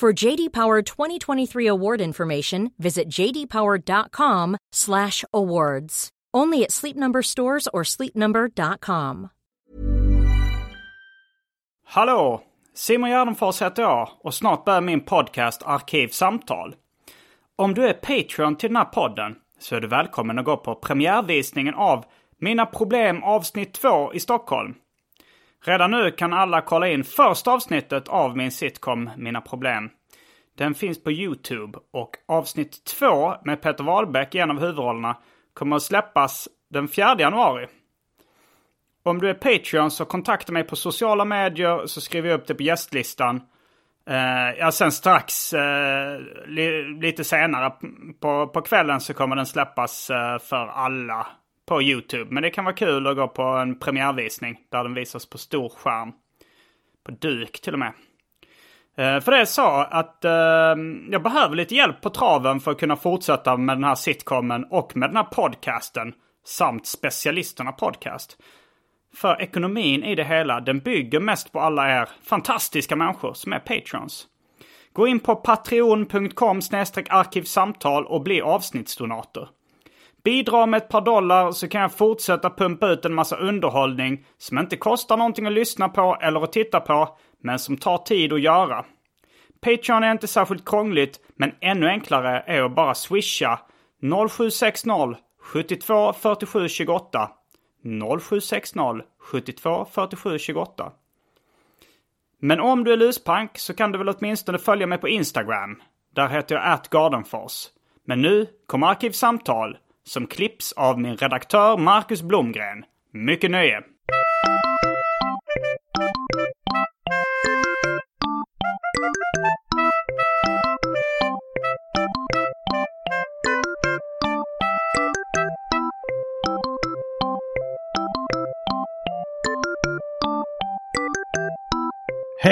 For JD Power 2023 award information, visit jdpower.com/awards. Only at Sleep Number stores or sleepnumber.com. Hallå! Simon Gärdenfors heter jag och snart börjar min podcast Arkivsamtal. Om du är Patreon till den här podden så är du välkommen att gå på premiärvisningen av Mina Problem avsnitt 2 i Stockholm. Redan nu kan alla kolla in första avsnittet av min sitcom Mina Problem. Den finns på YouTube och avsnitt 2 med Peter Wahlbeck i en av huvudrollerna kommer att släppas den 4 januari. Om du är Patreon så kontakta mig på sociala medier så skriver jag upp det på gästlistan. Uh, ja, sen strax, uh, li, lite senare på, på kvällen så kommer den släppas uh, för alla på YouTube. Men det kan vara kul att gå på en premiärvisning där den visas på stor skärm. På duk till och med. Eh, för det är så att eh, jag behöver lite hjälp på traven för att kunna fortsätta med den här sitcomen och med den här podcasten. Samt specialisterna podcast. För ekonomin i det hela, den bygger mest på alla er fantastiska människor som är patrons. Gå in på patreon.com arkivsamtal och bli avsnittsdonator. Bidra med ett par dollar så kan jag fortsätta pumpa ut en massa underhållning som inte kostar någonting att lyssna på eller att titta på, men som tar tid att göra. Patreon är inte särskilt krångligt, men ännu enklare är att bara swisha 0760 72 47 28 0760 72 47 28. Men om du är luspank så kan du väl åtminstone följa mig på Instagram. Där heter jag atgardenfors. Men nu kommer Arkivsamtal som klipps av min redaktör Marcus Blomgren. Mycket nöje!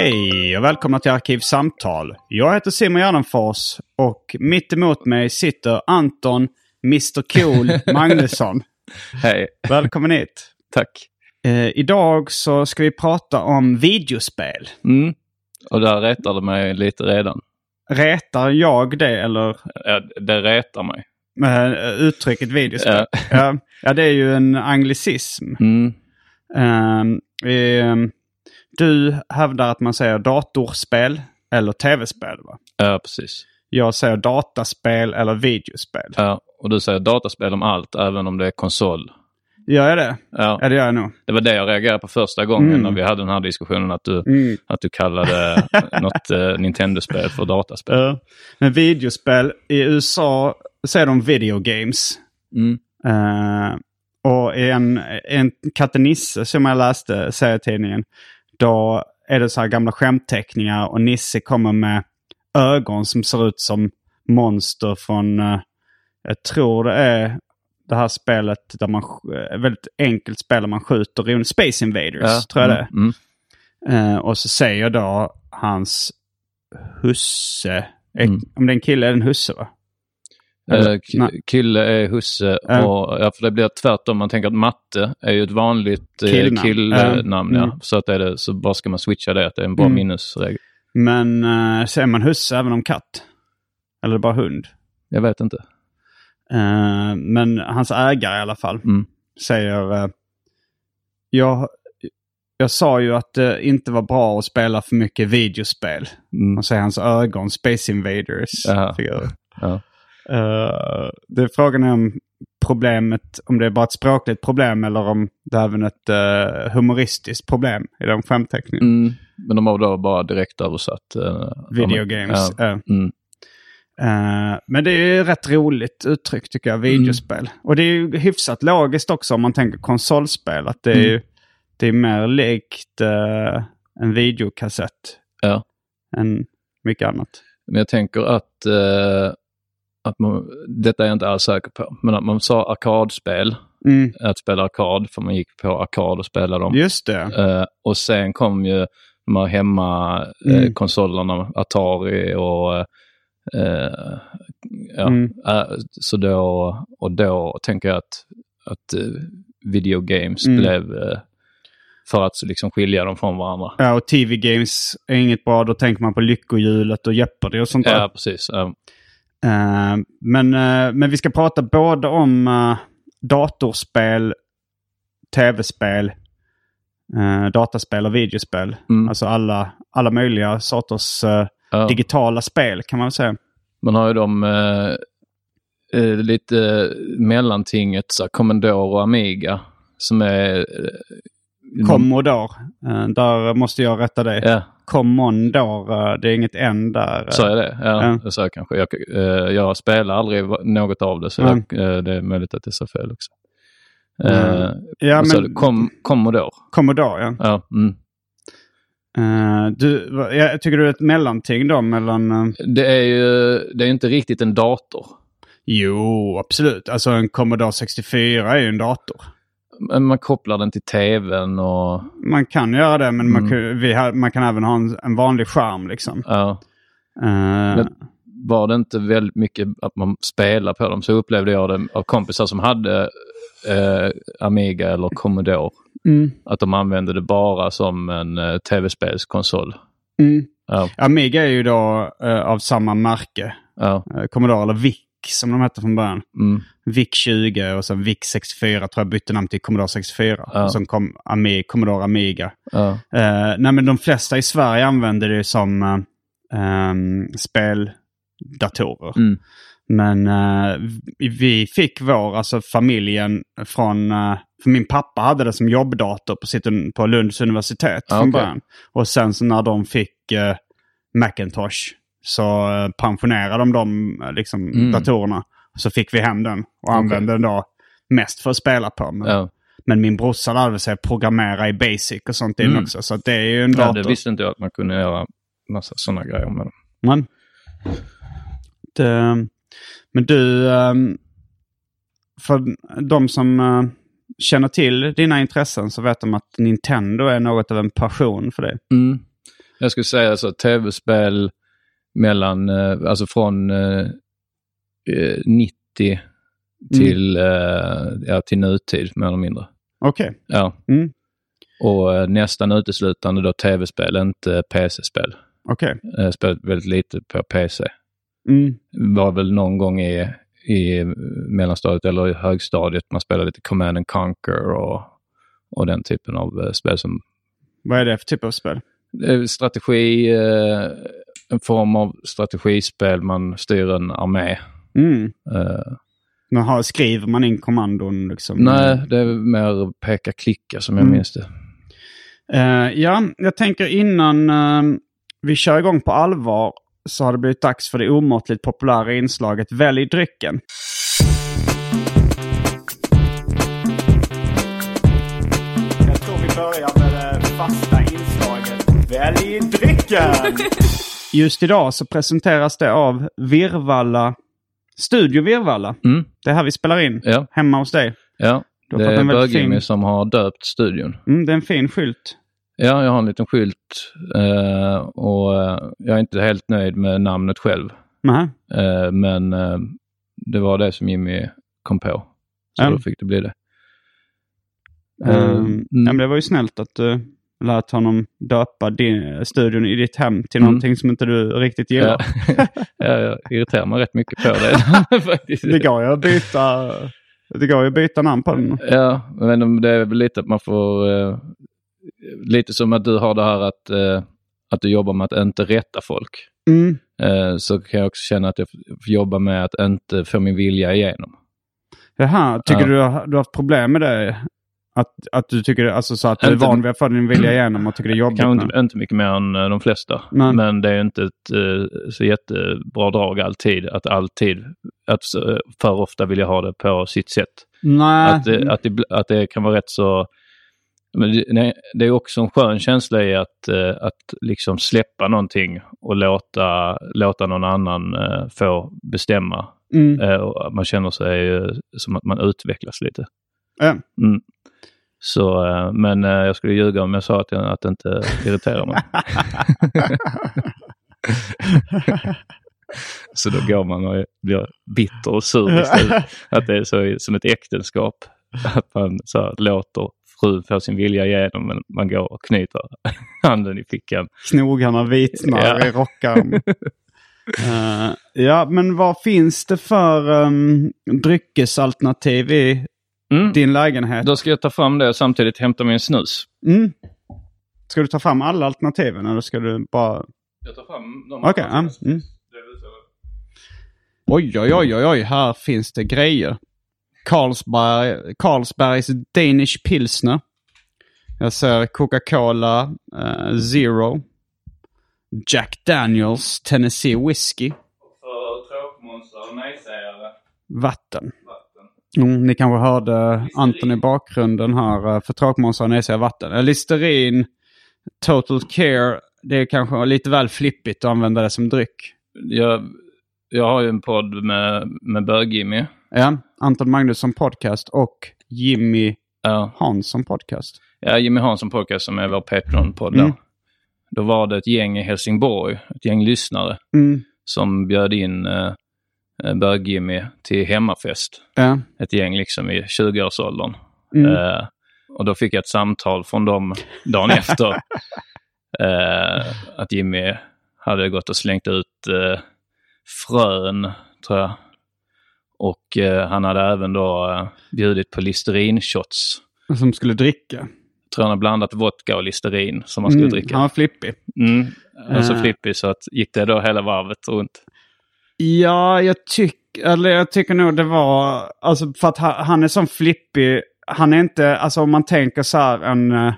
Hej och välkomna till Arkivsamtal. Jag heter Simon Gärdenfors och mitt emot mig sitter Anton Mr Cool Magnusson. Hej, Välkommen hit. tack. Eh, idag så ska vi prata om videospel. Mm. Och där retar det mig lite redan. Retar jag det eller Ja, det retar mig. eh, uttrycket videospel? Ja. Ja. det är ju en anglicism. Mm. Ehm, ehm, du hävdar att man säger datorspel eller tv-spel va? Ja, precis. Jag säger dataspel eller videospel. Ja, och du säger dataspel om allt, även om det är konsol. Gör jag det? Ja, Ja, det gör jag nog. det var det jag reagerade på första gången Mm. när vi hade den här diskussionen. Att du, Mm. att du kallade något eh, Nintendo-spel för dataspel. Ja. Men videospel, i USA säger de video games. Mm. Eh, och en, en Katte Nisse som jag läste serietidningen, då är det så här gamla skämtteckningar och Nisse kommer med ögon som ser ut som monster från, eh, jag tror det är det här spelet där man, sk- väldigt enkelt spel där man skjuter rymd. Space Invaders tror jag det är. Mm. Mm. Eh, och så säger då hans husse, eh, Mm. om det är en kille är det en husse va? Eh, Eller- nej. kille är husse Ja. och ja, för det blir tvärtom. Man tänker att matte är ju ett vanligt eh, Killnamn. killnamn. Ja. Ja. Mm. Så att är det, så bara ska man switcha det, att det är en bra Mm. minnesregel. Men uh, säger man husse även om katt? Eller bara hund? Jag vet inte. Eh, men hans ägare i alla fall Mm. säger uh, jag, jag sa ju att det inte var bra att spela för mycket videospel. Mm. Och så är hans ögon Space Invaders. Jaha. figurer. Ja. Eh, det är frågan är om problemet, om det är bara ett språkligt problem eller om det är även ett eh, humoristiskt problem i de skämtteckningarna. Mm. Men de har då bara direkt översatt. Uh, Video games. Ja. eh. Mm. Eh, men det är ju rätt roligt uttryck tycker jag, videospel. Och det är ju hyfsat logiskt också om man tänker konsolspel. Att det är Mm. ju det är mer likt eh, en videokassett Ja. än mycket annat. Men jag tänker att, eh, att man, detta är jag inte alls säker på, men att man sa arkadspel, Mm. att spela arkad, för man gick på arkad och spelade dem. Just det. Eh, och sen kom ju de här hemma-konsolerna, Mm. eh, Atari och eh, ja, Mm. eh, så då, och då tänker jag att, att eh, video games Mm. blev eh, för att liksom skilja dem från varandra. Ja, och TV-games är inget bra. Då tänker man på Lyckohjulet och Jeopardy och sånt där. Ja, precis. Ja. Eh, men, eh, men vi ska prata både om uh, datorspel, tv-spel, eh, dataspel och videospel. Mm. Alltså alla, alla möjliga sorters eh, Ja. digitala spel kan man säga. Man har ju de eh, eh, lite mellantinget, så Commodore och Amiga, som är... Eh, Commodore, eh, där måste jag rätta dig. Ja, Commodore, eh, det är inget N där. sa jag det? Ja, Ja. jag kanske. Jag, eh, jag spelar aldrig något av det, så Mm. jag, eh, det är möjligt att det sa fel också. Mm. Ja, men Commodore? Commodore, ja. Ja, mm. Eh, du, jag tycker du är ett mellanting då mellan... eh, Det är ju det är inte riktigt en dator. Jo, absolut. Alltså en Commodore 64 är ju en dator. Man kopplar den till tvn och... Man kan göra det, men man, Mm. kan, vi har, man kan även ha en, en vanlig skärm liksom. Ja, Eh, Men- var det inte väldigt mycket att man spelar på dem så upplevde jag det av kompisar som hade eh, Amiga eller Commodore. mm, Att de använde det bara som en eh, tv-spelskonsol. mm. Ja, Amiga är ju då eh, av samma märke. ja, Uh, Commodore, eller VIC som de hette från början. mm, VIC 20 och sen VIC 64 tror jag bytte namn till Commodore 64. Ja. Och sen kom Ami, Commodore Amiga. ja, Eh, nej men de flesta i Sverige använder det som uh, um, speldatorer. mm, Men eh, vi- fick vår, alltså familjen från, eh, för min pappa hade det som jobbdator på, sitt, på Lunds universitet Ah, från början. Och sen så när de fick Macintosh så pensionerade de de liksom, Mm. datorerna. Så fick vi hem den och använde den då mest för att spela på. Men, ja. men min brorsa lärde sig programmera i Basic och sånt in Mm. också. Så det är ju en ja dator. det visste inte jag att man kunde göra massa sådana grejer med dem. Men, det, men du, ehm, för de som eh, känner till dina intressen så vet de att Nintendo är något av en passion för dig. Mm. Jag skulle säga så tv-spel mellan, eh, alltså från eh, 90 till, eh, ja, till nutid mer eller mindre. Okej. Ja. Mm. Och eh, nästan uteslutande då tv-spel, inte PC-spel. Okej. Jag spelat väldigt lite på PC. Mm. Var väl någon gång i, i mellanstadiet eller i högstadiet man spelade lite Command and Conquer och, och den typen av eh, spel som Vad är det för typ av spel? eh, strategi, eh, en form av strategispel. Man styr en armé. Mm. Eh, Men har, skriver man in kommandon liksom? nej, det är mer peka-klicka som jag Mm. minns det. Eh, ja, jag tänker innan eh, vi kör igång på allvar så har det blivit dags för det omåttligt populära inslaget Välj drycken. Jag tror vi börjar med det fasta inslaget Välj drycken! Just idag så presenteras det av Virvalla, Studio Virvalla. Mm. Det är här vi spelar in, Ja, hemma hos dig. ja. Det är Bög-Jimmy fin- som har döpt studion. Mm, det är en fin skylt. Ja, jag har en liten skylt eh, och eh, jag är inte helt nöjd med namnet själv. Eh, men eh, det var det som Jimmy kom på. Så Ja. då fick det bli det. Um, Mm. ja, men det var ju snällt att du lät honom döpa din, studion i ditt hem till Mm. någonting som inte du riktigt gillar. Ja. ja, jag irriterar mig rätt mycket på det. Det går ju att byta, det går ju att byta namn på den. Ja, men det är väl lite att man får... eh, lite som att du har det här att, eh, att du jobbar med att inte rätta folk. Mm. Eh, så kan jag också känna att jag får jobba med att inte få min vilja igenom. Jaha, tycker Ja. du du har haft problem med det? Att, att du tycker, alltså så att du är van vid att få din vilja igenom och tycker det är jobbigt? Kanske inte, inte mycket mer än eh, de flesta. Nej. Men det är inte ett eh, så jättebra drag alltid. Att alltid, att så- för ofta vilja ha det på sitt sätt. Nej. Att, det, att, det, att det kan vara rätt så... Men det, det är också en skön känsla i att, eh, att liksom släppa någonting och låta, låta någon annan eh, få bestämma. Mm. Eh, man känner sig eh, som att man utvecklas lite. Mm. Så, eh, men eh, jag skulle ljuga om jag sa att, jag, att det inte irriterar mig. så då går man och blir bitter och sur istället. Att det är så som ett äktenskap. Att man så här, låter frun få sin vilja igenom men man går och knyter handen i fickan. Knogarna vitnar Ja. i rockaren. Eh, ja, men vad finns det för um, dryckesalternativ i Mm. din lägenhet? Då ska jag ta fram det och samtidigt hämta min snus. Mm. Ska du ta fram alla alternativen eller ska du bara... Jag tar fram dem. Okej. ja, mm. Oj, oj, oj, oj, oj, här finns det grejer. Carlsberg, Carlsbergs Danish Pilsner. Jag ser Coca-Cola eh, Zero. Jack Daniels Tennessee Whiskey. För tråkmånsar och nejsägare. Vatten. Mm, ni kanske hörde Anton i bakgrunden här. eh, För tråkmånsar och säger vatten. Eh, Listerin, Total Care. Det är kanske lite väl flippigt att använda det som dryck. Jag, jag har ju en podd med, med Bög-Jimmy. Ja, Anton Magnusson Podcast och Jimmy Ja, Hansson Podcast. ja, Jimmy Hansson podcast som är vår Patreon-podd Mm. Då var det ett gäng i Helsingborg, ett gäng lyssnare, Mm. som bjöd in eh, Bög-Jimmy till hemmafest. Ja. Ett gäng liksom i 20-årsåldern. Mm. Eh, och då fick jag ett samtal från dem dagen efter. eh, att Jimmy hade gått och slängt ut eh, frön, tror jag. Och eh, han hade även då eh, bjudit på Listerin-shots. Som skulle dricka. Tror han har blandat vodka och Listerin som man skulle Mm, dricka. Han var flippig. Mm. Han var så Eh. flippig så att gick det då hela varvet runt. Ja, jag tycker, eller jag tycker nog det var, alltså för att han, är sån flippig. Han är inte, alltså om man tänker så här en, eh,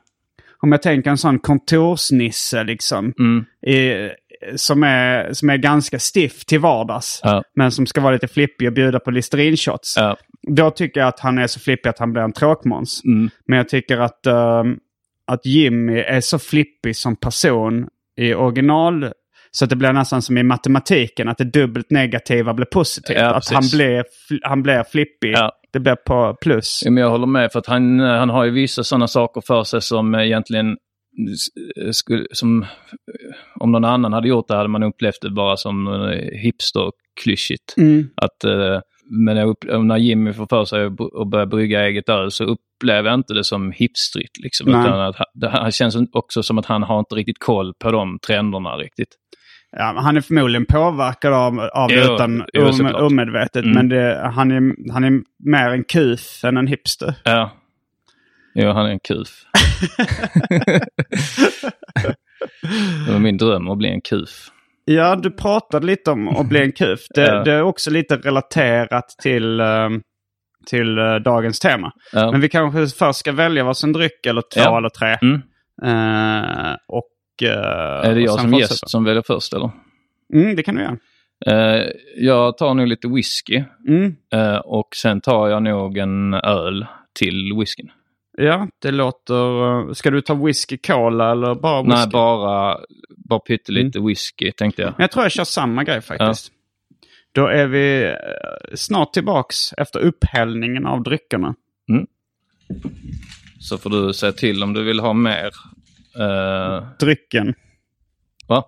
om jag tänker en sån kontorsnisse liksom. Mm. I, som, är, som är ganska stiff till vardags. Ja. Men som ska vara lite flippig och bjuda på Listerin-shots. Ja. Då tycker jag att han är så flippig att han blir en tråkmåns. Mm. Men jag tycker att, ehm, att Jimmy är så flippig som person i original. Så att det blir nästan som i matematiken, att det dubbelt negativa blir positivt. Ja, att han blir, han blir flippig. Ja. Det blir på plus. Ja, men jag håller med för att han, eh, han har ju vissa sådana saker för sig som egentligen eh, skulle, som eh, om någon annan hade gjort det hade man upplevt det bara som eh, hipster-klyschigt. Mm. Att, eh, men jag upp, när Jimmy får för sig att börja brygga eget öl så upplever jag inte det som hipstrigt. Liksom, Nej. utan att det här känns också som att han har inte riktigt koll på de trenderna riktigt. Ja, han är förmodligen påverkad av, av Jo, utan jo, såklart. omedvetet. Mm. Men det, han, är, han är mer en kuf än en hipster. Ja. Jo, han är en kuf. det var min dröm att bli en kuf. Ja, du pratade lite om att bli en kuf. Det, Ja. det är också lite relaterat till, ehm, till eh, dagens tema. Ja. Men vi kanske först ska välja varsin dryck eller två Ja. eller tre. Mm. Eh, och, eh, Är det jag som fortsätta. gäst som väljer först eller? Mm, det kan du göra. Eh, jag tar nog lite whisky Mm. eh, och sen tar jag nog en öl till whiskyn. Ja, det låter... eh, Ska du ta whisky cola eller bara whisky? Nej, bara, bara pyttelite whisky tänkte jag. Men Jag tror jag kör samma grej faktiskt. Då är vi eh, snart tillbaks efter upphällningen av dryckerna. Så får du säga till om du vill ha mer. Eh, Drycken. va?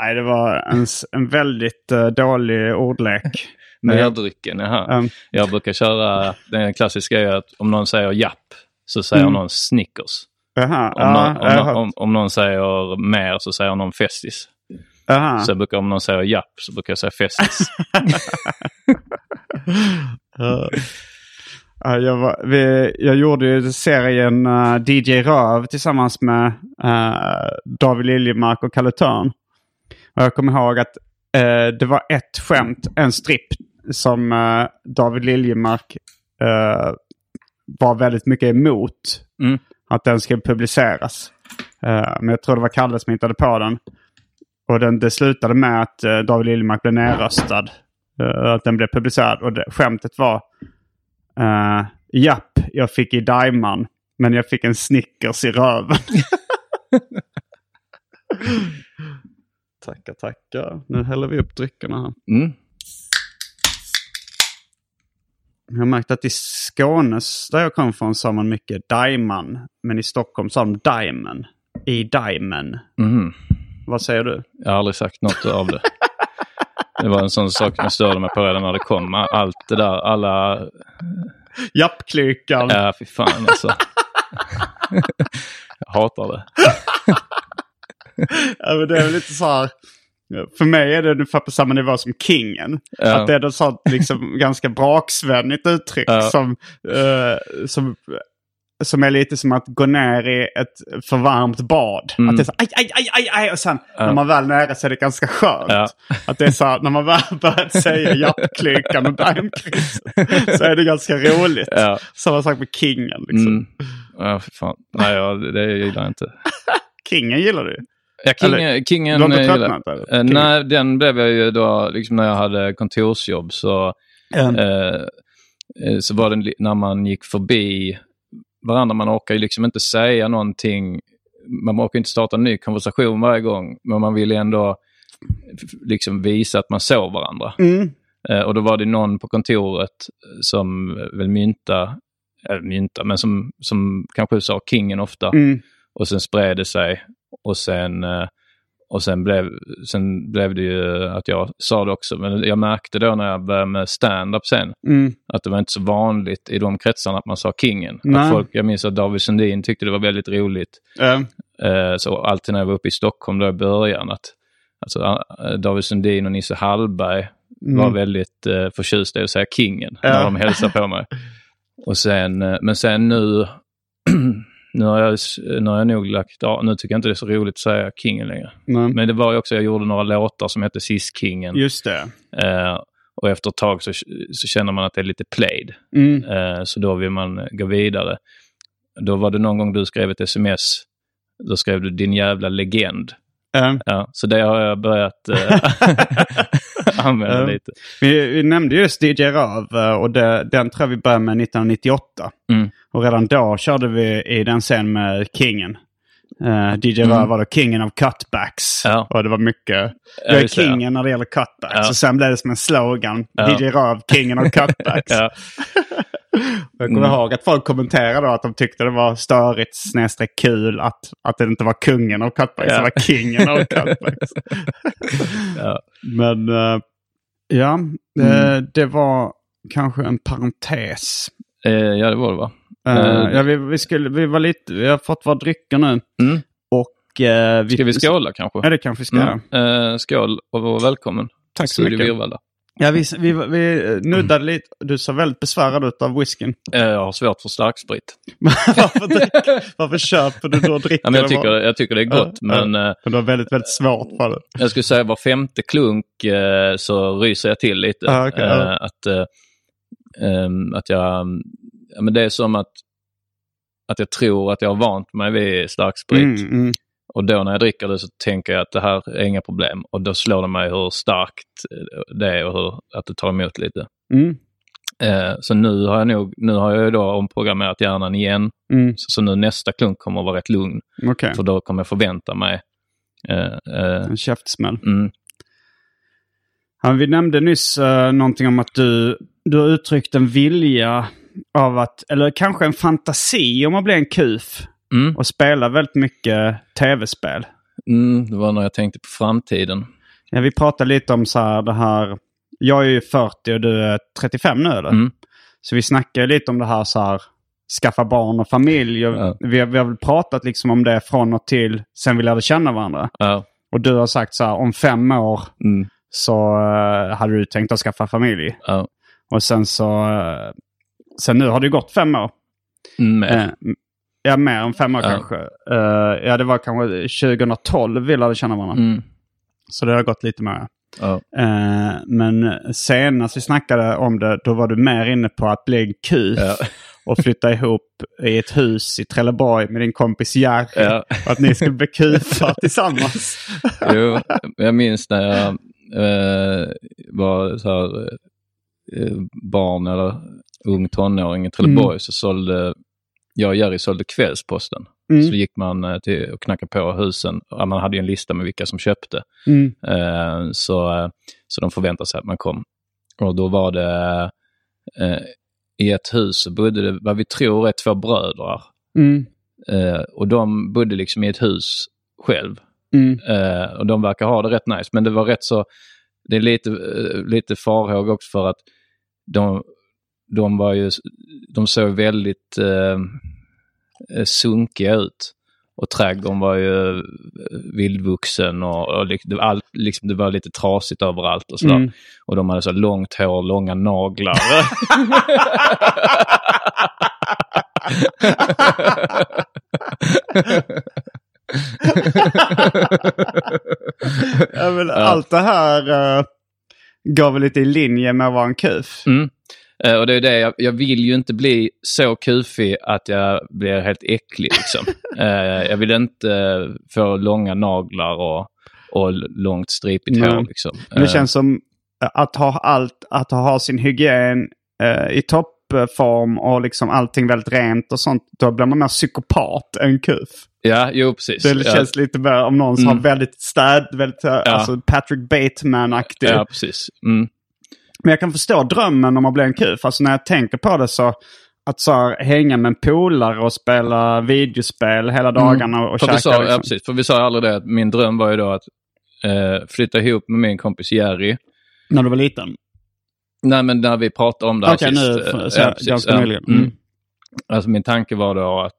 Nej, det var en, en väldigt eh, dålig ordlek. Mer drycken, jaha. Um, Jag brukar köra, den klassiska är att om någon säger japp så säger Mm. någon Snickers. Jaha, Om, någon, om, om, om någon säger mer så säger någon Festis. Jaha. Så brukar, om någon säger japp så brukar jag säga Festis. Ja, jag, var, vi, jag gjorde ju serien eh, DJ Röv tillsammans med eh, David Liljemark och Kalle Törn. Och jag kommer ihåg att eh, det var ett skämt, en stripp som David Liljemark var väldigt mycket emot. Mm. Att den skulle publiceras. Eh, men jag tror det var Kalle som hittade på den. Och den, det slutade med att eh, David Liljemark blev nerröstad. Eh, att den blev publicerad. Och det, skämtet var Uh, japp, jag fick i Daiman. Men jag fick en Snickers i röven. tackar, tackar. Nu häller vi upp dryckerna här. Mm. Jag har märkt att i Skåne, där jag kom från, sa man mycket Daiman. Men i Stockholm sa de Diamond. I Diamond. Mm. Vad säger du? Jag har aldrig sagt något av det. Det var en sån sak jag störde mig på redan när det kom. Allt det där, alla... Jappklykan. Ja, fy fan alltså. jag hatar det. Ja, men det är väl lite så här. För mig är det ungefär på samma nivå som kingen. Ja. Att det är något sånt liksom ganska braksvänligt uttryck Ja. som, eh, som, som är lite som att gå ner i ett för varmt bad. Att det är så aj, aj, aj, aj, aj och sen när man väl är nära så är det ganska skönt. Ja. Att det är så när man väl börjat säga jappklykan och daimkrisen så är det ganska roligt. Ja. Samma sak med kingen. Liksom. Mm. Ja, fy fan. Nej, jag, det gillar jag inte. Kingen gillar du Ja, King, Eller, Kingen... du har inte eh, tröttnat, eller? Eh, King. nej, den blev jag ju då, liksom när jag hade kontorsjobb så, Mm. eh, eh, så var det när man gick förbi varandra, man orkar ju liksom inte säga någonting, man orkar inte starta en ny konversation varje gång, men man vill ändå liksom visa att man såg varandra. Mm. Eh, och då var det någon på kontoret som väl mynta, eller mynta, men som, som kanske sa kingen ofta. Mm. Och sen spred det sig. Och sen, eh, och sen, blev, sen blev det ju att jag sa det också. Men jag märkte då när jag började med stand-up sen Mm. att det var inte så vanligt i de kretsarna att man sa kingen. Att folk, jag minns att David Sundin tyckte det var väldigt roligt. Eh, så alltid när jag var uppe i Stockholm då i början att alltså, eh, David Sundin och Nisse Hallberg var väldigt eh, förtjusta i att säga kingen när de hälsade på mig. Och sen, men sen nu, nu, har jag, nu har jag nog lagt ja, nu tycker jag inte det är så roligt att säga kingen längre. nej. Men det var ju också, jag gjorde några låtar som hette Sis-kingen. Just det. Eh, och efter ett tag så, så känner man att det är lite played. Mm. Eh, så då vill man gå vidare. Då var det någon gång du skrev ett sms. Då skrev du din jävla legend. Eh, Ja, så det har jag börjat eh, använda lite. vi, vi nämnde just DJ Röv eh, och det, den tror jag vi började med 1998. Mm. Och redan då körde vi i den scen med Kingen. Uh, DJ Röv var då kingen av cutbacks. Mm. Ja. Och det var mycket... Ja, Jag är just det, ja. kingen när det gäller cutbacks. Ja. Och sen blev det som en slogan. Ja. DJ Röv, kingen av cutbacks. Ja, Jag kommer ihåg att folk kommenterade att de tyckte det var störigt snedstreck kul att, att det inte var kungen av cutbacks. Ja. Det var kingen av cutbacks. ja. Men eh, ja, eh, det var kanske en parentes. Eh, ja, det var det va? Eh, Eh. ja, vi, vi, skulle, vi, var lite, vi har fått våra drycker nu. Mm. Och, eh, vi, Ska vi skåla kanske? Ja, det kanske vi ska göra. Mm. Eh, skål och välkommen. Tack så Studio mycket. Virvalda. Ja, vi, vi, vi nuddade lite. Du såg väldigt besvärad ut av whiskyn. Eh, jag har svårt för starksprit. varför, drick, varför köper du då och dricker Ja, men jag, tycker, bara? jag tycker det är gott, Ja, men ja. eh, Men du har väldigt, väldigt svårt för det. jag skulle säga var femte klunk eh, så ryser jag till lite. Ah, okej, ja. Att, eh, ehm, att jag... Ja, men det är som att, att jag tror att jag har vant mig vid starksprit. Mm, mm. Och då när jag dricker det så tänker jag att det här är inga problem. Och då slår det mig hur starkt eh, det är och hur, att det tar emot lite. Mm. Eh, så nu har jag nog, nu har jag då omprogrammerat hjärnan igen. Mm. Så, så nu nästa klunk kommer att vara rätt lugn. Okej, För då kommer jag förvänta mig eh, eh, en käftsmäll. mm, Ja, vi nämnde nyss uh, någonting om att du, du har uttryckt en vilja av att, eller kanske en fantasi om att bli en kuf mm, och spela väldigt mycket tv-spel. mm, det var när jag tänkte på framtiden. Ja, vi pratade lite om så här det här, jag är ju 40 och du är 35 nu eller? Mm. Så vi snackade lite om det här så här, skaffa barn och familj. Ja. vi, har, vi har väl pratat liksom om det från och till sen vi lärde känna varandra. Ja, Och du har sagt så här, om fem år mm, så eh, hade du tänkt att skaffa familj. ja, Och sen så... eh, sen nu har det gått fem år. Mm, med. Ja, mer än fem år Ja. kanske. Eh, ja, det var kanske 2012 vi lärde känna varandra. Mm. Så det har gått lite mer. Ja. Eh, men senast vi snackade om det, då var du mer inne på att bli en kuf Ja. och flytta ihop i ett hus i Trelleborg med din kompis Jerry. Ja. Och att ni skulle bli kufar tillsammans. Jo, jag minns när jag eh, var så här, barn eller ung tonåring i Trelleborg så sålde jag och Jerry sålde Kvällsposten. Mm. Så gick man eh, till och knackade på husen. Man hade ju en lista med vilka som köpte. Mm. Eh, så, eh, så de förväntade sig att man kom. Och då var det eh, i ett hus så bodde det, vad vi tror är två bröder. Mm. Eh, och de bodde liksom i ett hus själv. Mm. Och de verkar ha det rätt nice. Men det var rätt så, det är lite, lite farhåg också för att de, de var ju, de såg väldigt eh, eh, sunkiga ut. Och trädgården var ju eh, vildvuxen och, och det, var allt, liksom, det var lite trasigt överallt och sådär. Mm. Och de hade så långt hår, långa naglar. Ja, men Allt det här uh, går väl lite i linje med att vara en kuf. Mm. Eh, och det är det, jag, jag vill ju inte bli så kufig att jag blir helt äcklig. Liksom. Eh, jag vill inte få långa naglar och, och långt stripigt hår. Liksom. Men det Eh, känns som att ha allt, att ha sin hygien i toppform och liksom allting väldigt rent och sånt. Då blir man mer psykopat än kuf. Ja, jo precis. Det ja, känns lite mer om någon som Mm. har väldigt städ, väldigt, eh, alltså Patrick Bateman-aktig. ja, precis. Mm. Men jag kan förstå drömmen om att bli en kuf. Alltså när jag tänker på det så att så här, hänga med en polare och spela videospel hela dagarna och Mm. För käka. sa, liksom. ja, precis, för vi sa aldrig det att min dröm var ju då att eh, flytta ihop med min kompis Jerry. När du var liten? Nej, men när vi pratade om det här Okej, sist. nu så- ja, ganska ja. nyligen. Mm. Mm. Alltså min tanke var då att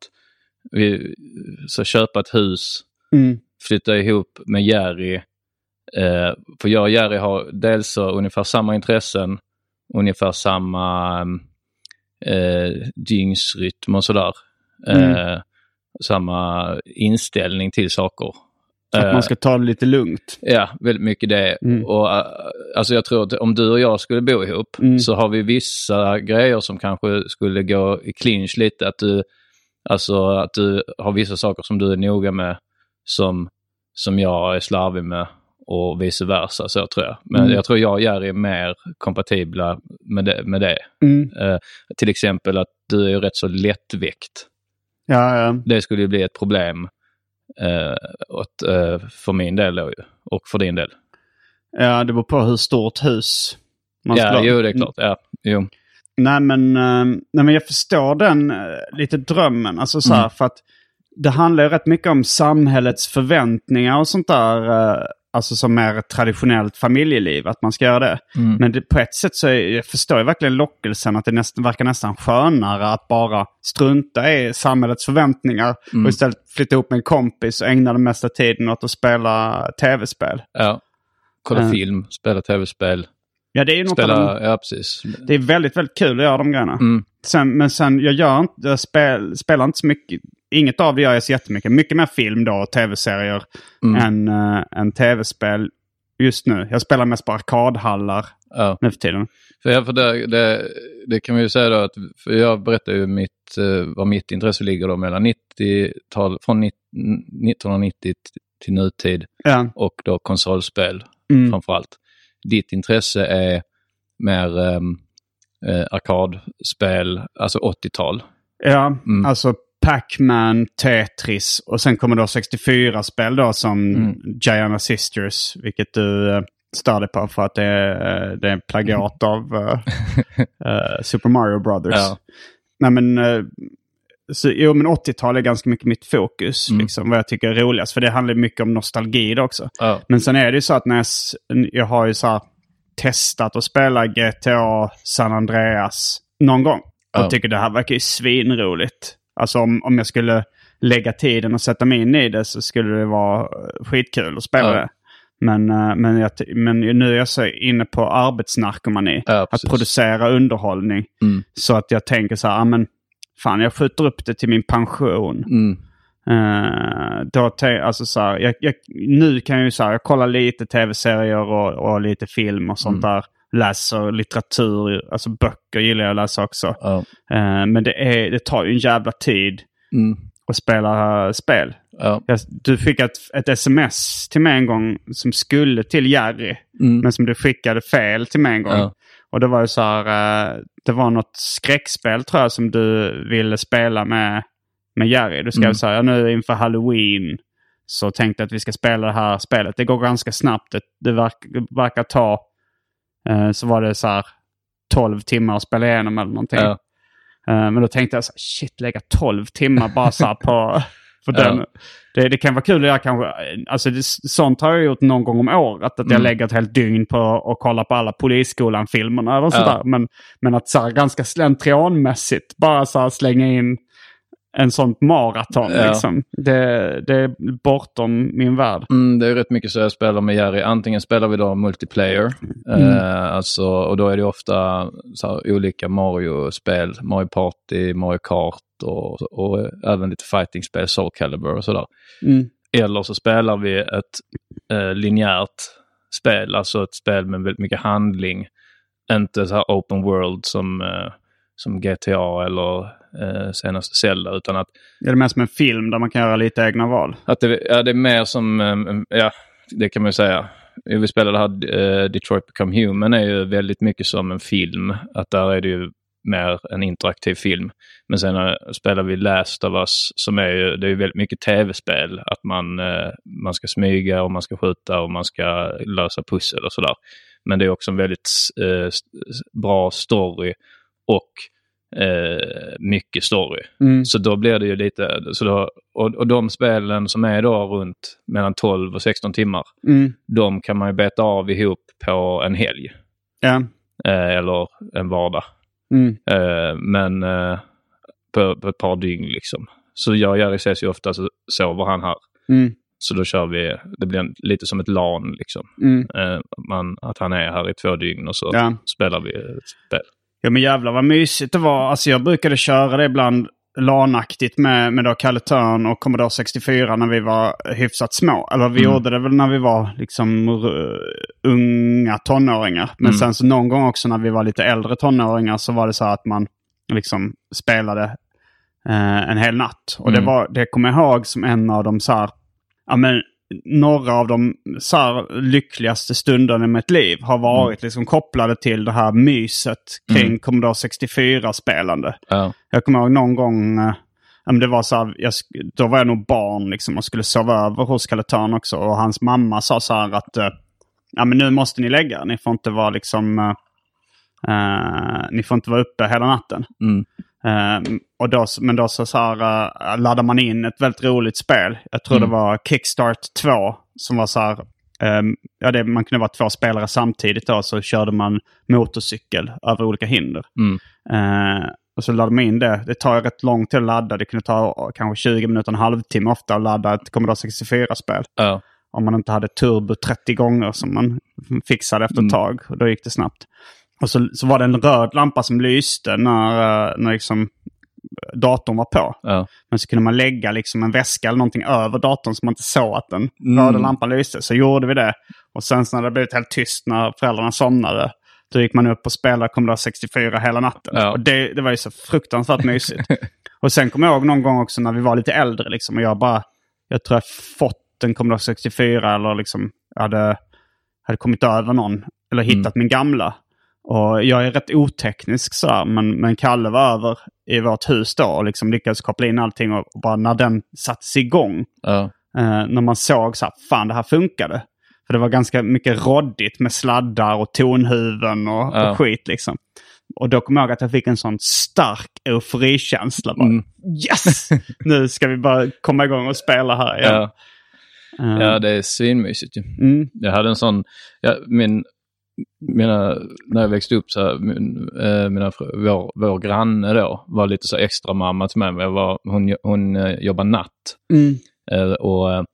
vi ska köpa ett hus, Mm. flytta ihop med Jerry. Eh, för jag och Jerry har dels så ungefär samma intressen, ungefär samma eh, dygnsrytm och sådär. Eh, Samma inställning till saker. Att Eh, man ska ta det lite lugnt. Ja, väldigt mycket det. Mm. Och, äh, alltså jag tror att om du och jag skulle bo ihop Mm. så har vi vissa grejer som kanske skulle gå i clinch lite. Att du, alltså, att du har vissa saker som du är noga med som, som jag är slarvig med och vice versa. Så tror jag. Men Mm. jag tror jag och Jerry är mer kompatibla med det. Med det. Mm. Eh, till exempel att du är rätt så lättväckt. Ja, ja. Det skulle ju bli ett problem eh, åt, eh, för min del då, och för din del. ja, det beror på hur stort hus man ska Ja, ha. jo det är klart. Ja, jo. Nej men, nej men jag förstår den lite drömmen. Alltså så här, Mm. för att det handlar ju rätt mycket om samhällets förväntningar och sånt där. Alltså som ett traditionellt familjeliv, att man ska göra det. Mm. Men det, på ett sätt så är, jag förstår jag verkligen lockelsen att det nästan, verkar nästan skönare att bara strunta i samhällets förväntningar Mm. och istället flytta ihop med en kompis och ägna den mesta tiden åt att spela tv-spel. Ja. Kolla Eh. film, spela tv-spel, Ja, det är ju något av spela... de, Ja, precis. Det är väldigt, väldigt kul att göra de grejerna. Mm. Sen, men sen, jag gör inte, jag spel, spelar inte så mycket. Inget av det gör jag så jättemycket. Mycket mer film då och tv-serier Mm. än, uh, än tv-spel just nu. Jag spelar mest på arkadhallar Ja. nu för tiden. För, ja, för det, det, det kan vi ju säga då att, för jag berättar ju mitt, eh, var mitt intresse ligger då mellan 90-tal, från 90, 1990 till nutid Ja. och då konsolspel Mm. framförallt. Ditt intresse är mer um, eh, arkadspel, alltså 80-tal. Ja, Mm. alltså Pac-Man, Tetris och sen kommer då 64-spel då som Mm. Giana Sisters. Vilket du uh, stör dig på för att det är, eh, det är en plagiat av eh, eh, Super Mario Brothers. Ja. Nej men, eh, så, jo men 80-tal är ganska mycket mitt fokus. Mm. Liksom, vad jag tycker är roligast. För det handlar mycket om nostalgi också. Ja. Men sen är det ju så att när jag, jag har ju så här testat att spela GTA San Andreas någon gång. Och Ja. tycker det här verkar ju svinroligt. Alltså om, om jag skulle lägga tiden och sätta mig in i det så skulle det vara eh, skitkul att spela Ja. det. Men, eh, men, jag, men nu är jag så inne på arbetsnarkomani. Ja, att producera underhållning. Mm. Så att jag tänker så här, ah, men fan jag skjuter upp det till min pension. Mm. Eh, då te- alltså så här, jag, jag, nu kan jag ju så här, jag kollar lite tv-serier och, och lite film och sånt där. Läser litteratur, alltså böcker gillar jag att läsa också. Ja. Eh, men det, är, det tar ju en jävla tid Mm. att spela eh, spel. Ja. Jag, du fick ett, ett sms till mig en gång som skulle till Jerry. Mm. Men som du skickade fel till mig en gång. Ja. Och det var ju så här, eh, det var något skräckspel tror jag som du ville spela med, med Jerry. Du skrev Mm. så här, ja, nu inför Halloween så tänkte jag att vi ska spela det här spelet. Det går ganska snabbt. Det, det verk, verkar ta, eh, så var det så här 12 timmar att spela igenom eller någonting. Ja. Eh, men då tänkte jag så här, shit lägga 12 timmar bara så här på, på Ja. den. Det, det kan vara kul att göra kanske, alltså det, sånt har jag gjort någon gång om året. Att jag Mm. lägger ett helt dygn på att kolla på alla Polisskolan-filmerna eller Ja. sådär. Men, men att så här, ganska slentrianmässigt bara så här, slänga in en sånt maraton. Ja. Liksom. Det, det är bortom min värld. Mm, det är rätt mycket så jag spelar med Jerry. Antingen spelar vi då multiplayer, eh, alltså, och då är det ofta här, olika Mario-spel. Mario Party, Mario Kart och, och även lite fighting-spel, Soul Calibur och sådär. Mm. Eller så spelar vi ett eh, linjärt spel, alltså ett spel med väldigt mycket handling. Inte så här open world som, eh, som GTA eller eh, senaste Zelda, utan att Det är mer som en film där man kan göra lite egna val. att det, ja, det är mer som, eh, ja, det kan man ju säga. Vi spelade här, eh, Detroit Become Human är ju väldigt mycket som en film. Att där är det ju mer en interaktiv film. Men sen eh, spelar vi Last of Us som är ju, det är ju väldigt mycket tv-spel. Att man, eh, man ska smyga och man ska skjuta och man ska lösa pussel och sådär. Men det är också en väldigt eh, bra story och eh, mycket story. Mm. Så då blir det ju lite, så då, och, och de spelen som är då runt mellan 12 och 16 timmar, Mm. de kan man ju beta av ihop på en helg. Ja. Eh, eller en vardag. Mm. Eh, men eh, på, på ett par dygn liksom. Så jag och Jerry ses ju ofta så sover han här. Mm. Så då kör vi, det blir en, lite som ett LAN liksom. Mm. Eh, man, att han är här i två dygn och så Ja. spelar vi ett spel. Ja men jävlar vad mysigt det var. Alltså jag brukade köra det ibland lanaktigt med, med då Kalle Törn och Commodore 64 när vi var hyfsat små. Eller vi Mm. gjorde det väl när vi var liksom uh, unga tonåringar. Men Mm. sen så någon gång också när vi var lite äldre tonåringar så var det så att man liksom spelade eh, en hel natt. Och det, Mm. var, det kommer jag ihåg som en av de så här, ja men några av de så lyckligaste stunderna i mitt liv har varit liksom kopplade till det här myset kring Mm. Commodore 64-spelande. Ja. Jag kommer ihåg någon gång, men det var så här, jag, då var jag nog barn liksom och skulle sova över hos Kalle Törn också. Och hans mamma sa så här att, ja men nu måste ni lägga. Ni får inte vara liksom, eh, ni får inte vara uppe hela natten. Mm. Eh, och då, men då så, så här, uh, laddar man in ett väldigt roligt spel. Jag tror Mm. det var Kickstart 2 som var så här, ehm, ja, det, man kunde vara två spelare samtidigt då, så körde man motorcykel över olika hinder. Mm. Eh, och så laddade man in det. Det tar rätt lång tid att ladda. Det kunde ta kanske 20 minuter, en halvtimme ofta att ladda ett Commodore 64-spel. Ja. Om man inte hade turbo 30 gånger som man fixade efter ett Mm. tag. Och då gick det snabbt. Och så, så var det en röd lampa som lyste när, eh, när liksom datorn var på. Ja. Men så kunde man lägga liksom en väska eller någonting över datorn så man inte såg att den Mm. röda lampan lyste. Så gjorde vi det. Och sen när det blivit helt tyst när föräldrarna somnade. Då gick man upp och spelade Commodore 64 hela natten. Ja. Och det, det var ju så fruktansvärt mysigt. och sen kommer jag ihåg någon gång också när vi var lite äldre. Liksom, och jag bara, jag tror jag fått en Commodore 64 eller liksom hade, hade kommit över någon. Eller hittat min gamla. Och jag är rätt oteknisk så här, men, men Kalle var över i vårt hus då och liksom lyckades koppla in allting. Och, och bara när den sattes igång, Ja. eh, när man såg så här, fan det här funkade. För det var ganska mycket roddigt med sladdar och tonhuven och, Ja. och skit liksom. Och då kom jag ihåg att jag fick en sån stark euforikänsla. Bara, Mm. Yes! nu ska vi bara komma igång och spela här igen. Ja. Eh, ja, det är svinmysigt ju. mm, Jag hade en sån, ja, min, mina, när jag växte upp så här, min, eh, mina, vår, vår granne då var lite så extra mamma till mig. Jag var, hon hon eh, jobbar natt mm, eh, och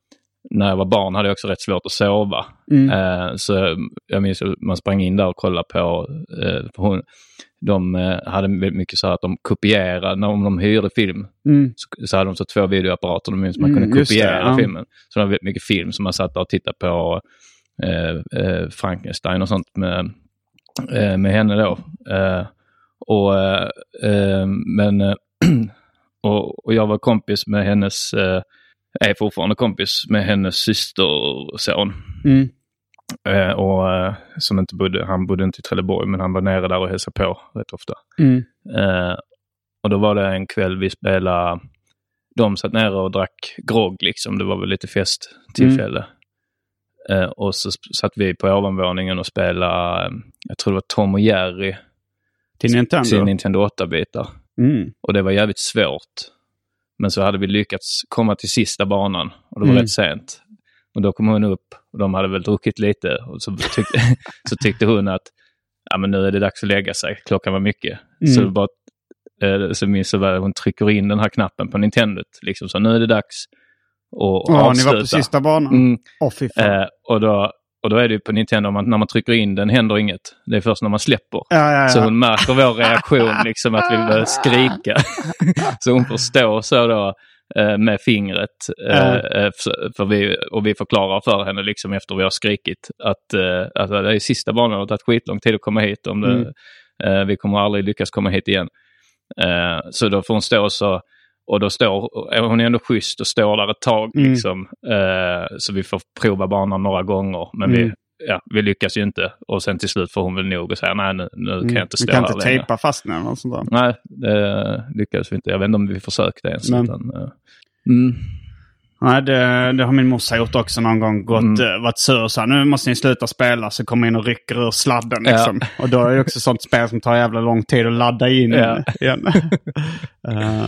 när jag var barn hade jag också rätt svårt att sova. Mm. Så jag minns att man sprang in där och kollade på, för hon, de hade väldigt mycket så här att de kopierade, när de hyrde film Mm. så, så hade de så två videoapparater, de minns man Mm, kunde det, kopiera ja. filmen. Så det var väldigt mycket film som man satt där och tittade på, eh, eh, Frankenstein och sånt med, eh, med henne då. Eh, och, eh, men, och, och jag var kompis med hennes, är fortfarande kompis med hennes systerson. Mm. Och, som inte bodde, han bodde inte i Trelleborg men han var nere där och hälsade på rätt ofta. Mm. Och då var det en kväll vi spelade, de satt nere och drack grogg liksom, det var väl lite festtillfälle. Eh, och så satt vi på ovanvåningen och spelade, eh, jag tror det var Tom och Jerry Till Nintendo? till Nintendo 8-bitar. Mm. Och det var jävligt svårt. Men så hade vi lyckats komma till sista banan och det var Mm. rätt sent. Och då kom hon upp och de hade väl druckit lite och så tyckte, så tyckte hon att ja, men nu är det dags att lägga sig. Klockan var mycket. Mm. Så, bara, eh, så minns jag väl hon trycker in den här knappen på Nintendot. Liksom, så nu är det dags att Ja, ni avsluta. var på sista banan? Mm. Fan. Eh, och, då, och då är det ju på Nintendo, man, när man trycker in den händer inget. Det är först när man släpper. ja, ja, ja. Så hon märker vår reaktion, liksom att vi börjar skrika. så hon får stå så då eh, med fingret. eh, eh, för, vi, och vi förklarar för henne liksom efter vi har skrikit att, eh, att det är sista banan och det har tagit skitlång tid att komma hit. Om det, Mm. eh, vi kommer aldrig lyckas komma hit igen. Så då får hon stå så och då står, hon är ändå schysst och står där ett tag. Mm. Liksom. Eh, så vi får prova banan några gånger. Men vi, Mm. ja, vi lyckas ju inte. Och sen till slut får hon väl nog och säga nej nu, nu kan jag inte stå kan här inte längre. tejpa fast den eller sånt där? Nej, det lyckades vi inte. Jag vet inte om vi försökte ens. Men- Utan, eh, mm. Nej, det, det har min morsa gjort också någon gång. Gått, Mm. eh, varit sur och så här, nu måste ni sluta spela. Så kommer in och rycker ur sladden. Ja. Liksom. Och då är det också sånt spel som tar jävla lång tid att ladda in Ja. igen. Eh,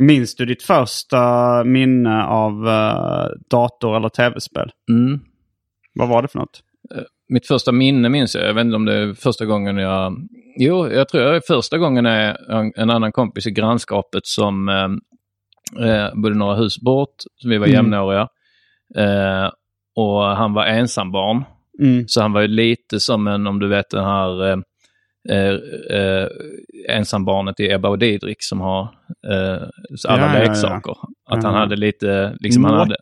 minns du ditt första minne av eh, dator eller tv-spel? Mm. Vad var det för något? Mitt första minne minns jag. Jag vet inte om det är första gången jag... Jo, jag tror det är första gången är en, en annan kompis i grannskapet som eh, eh, bodde några hus bort. Vi var Mm. jämnåriga. Eh, och han var ensambarn. Mm. Så han var ju lite som en, om du vet den här eh, eh, ensambarnet i Ebba och Didrik som har eh, alla Ja, ja, ja. leksaker. Att han Ja. hade lite, liksom han hade...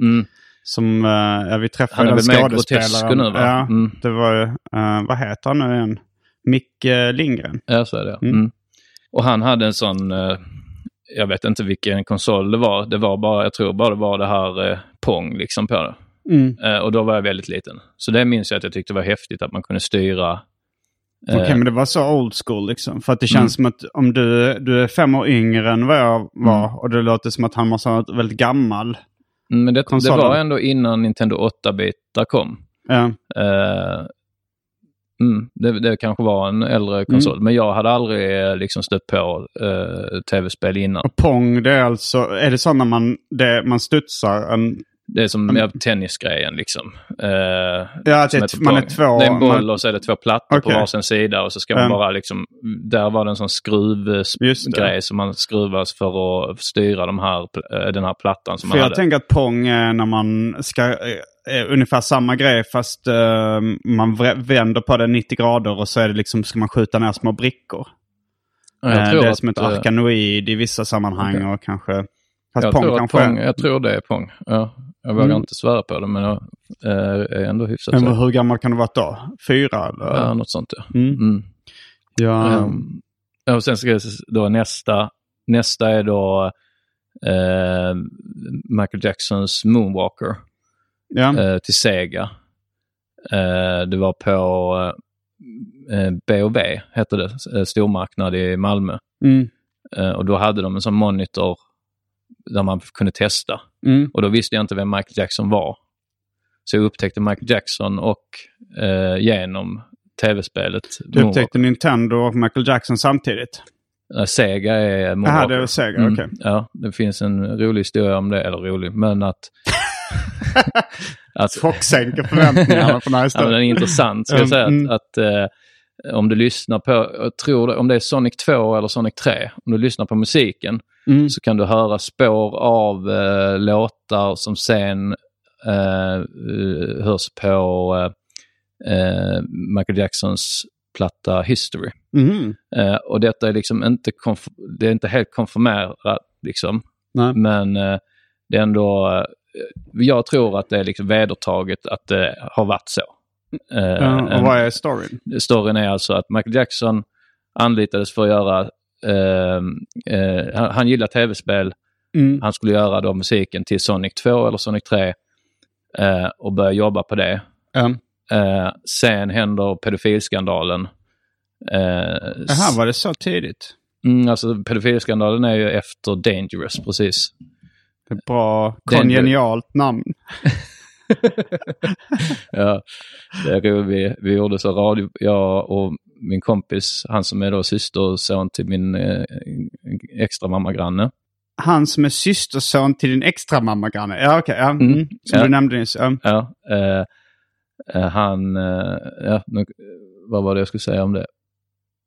Mm, Som, eh, ja vi träffade den skådespelaren. nu, va? Ja, Mm. det var ju, eh, vad heter han nu igen? Micke Lindgren. Ja, så är det. Mm. Mm. Och han hade en sån, jag vet inte vilken konsol det var. Det var bara, jag tror bara det var det här Pong liksom på det. Mm. Och då var jag väldigt liten. Så det minns jag att jag tyckte var häftigt att man kunde styra. Eh, Okej, men det var så old school liksom. För att det känns Mm. som att om du, du är fem år yngre än vad jag var Mm. och det låter som att han måste ha varit väldigt gammal. Men det, det var ändå innan Nintendo 8-bitar kom. Ja. Eh, mm, det, det kanske var en äldre konsol, men jag hade aldrig eh, liksom stött på eh, tv-spel innan. Och Pong, det är alltså, är det så när man, det, man studsar en Det är som Mm. tennisgrejen liksom. Eh, Ja, det- heter man är två- Det är en boll man- och så är det två plattor Okej. på varsin sida och så ska man Mm. bara liksom... Där var det en sån skruvgrej som man skruvas för att styra de här, eh, den här plattan som För man jag hade. tänker att Pong är när man ska... Är ungefär samma grej fast eh, man vänder på det 90 grader och så är det liksom, ska man skjuta ner små brickor. Ja, jag Eh, tror det är att, som ett eh, arkanoid i vissa sammanhang Okej. och kanske... Fast jag, Pong tror kanske pong, är... jag tror det är Pong. Ja, jag vågar Mm. inte svära på det men jag eh, är ändå hyfsat Men säker. hur gammal kan det vara då? Fyra eller? Ja, något sånt ja. Mm. Mm. Ja. Um, och sen ska jag då nästa, nästa är då eh, Michael Jacksons Moonwalker ja. eh, till Sega. Eh, det var på eh, B&B hette det, eh, stormarknad i Malmö. Mm. Eh, och då hade de en sån monitor där man kunde testa. Mm. Och då visste jag inte vem Michael Jackson var. Så jag upptäckte Michael Jackson och eh, genom tv-spelet Du upptäckte Nintendo och Michael Jackson samtidigt? Eh, Sega är Jaha, Moonwalker. det är Sega, Mm, okej. Ja, det finns en rolig historia om det, eller rolig, men att... att Chocksänker förväntningarna på den här ja, men historien. den är intressant, ska jag säga. Mm. Att, att eh, om du lyssnar på, jag tror det, om det är Sonic 2 eller Sonic 3, om du lyssnar på musiken Mm. så kan du höra spår av eh, låtar som sen eh, eh, hörs på eh, Michael Jacksons platta History. Mhm. Eh, och detta är liksom inte, det är inte helt konfirmerat liksom. Nej. Men eh, det är ändå, eh, jag tror att det är liksom vedertaget att det har varit så. Eh, och en- vad är storyn? Storyn är alltså att Michael Jackson anlitades för att göra, eh, eh, han, han gillar tv-spel, Mm. han skulle göra då musiken till Sonic 2 eller Sonic 3 eh, och börja jobba på det. Eh, sen händer pedofilskandalen. Eh, Jaha, var det så tidigt? Mm, alltså pedofilskandalen är ju efter Dangerous, precis. Det är ett bra kongenialt namn. ja, det är roligt. Vi, gjorde så radio, jag och min kompis, han som är då syster och son till min eh, extra mammagranne. Han som är systerson till din extra mamma granne. Ja, okej. ja. Mm. Mm. Som Ja. du nämnde nyss. Ja. Ja, eh, eh, han, eh, ja, nu, vad var det jag skulle säga om det?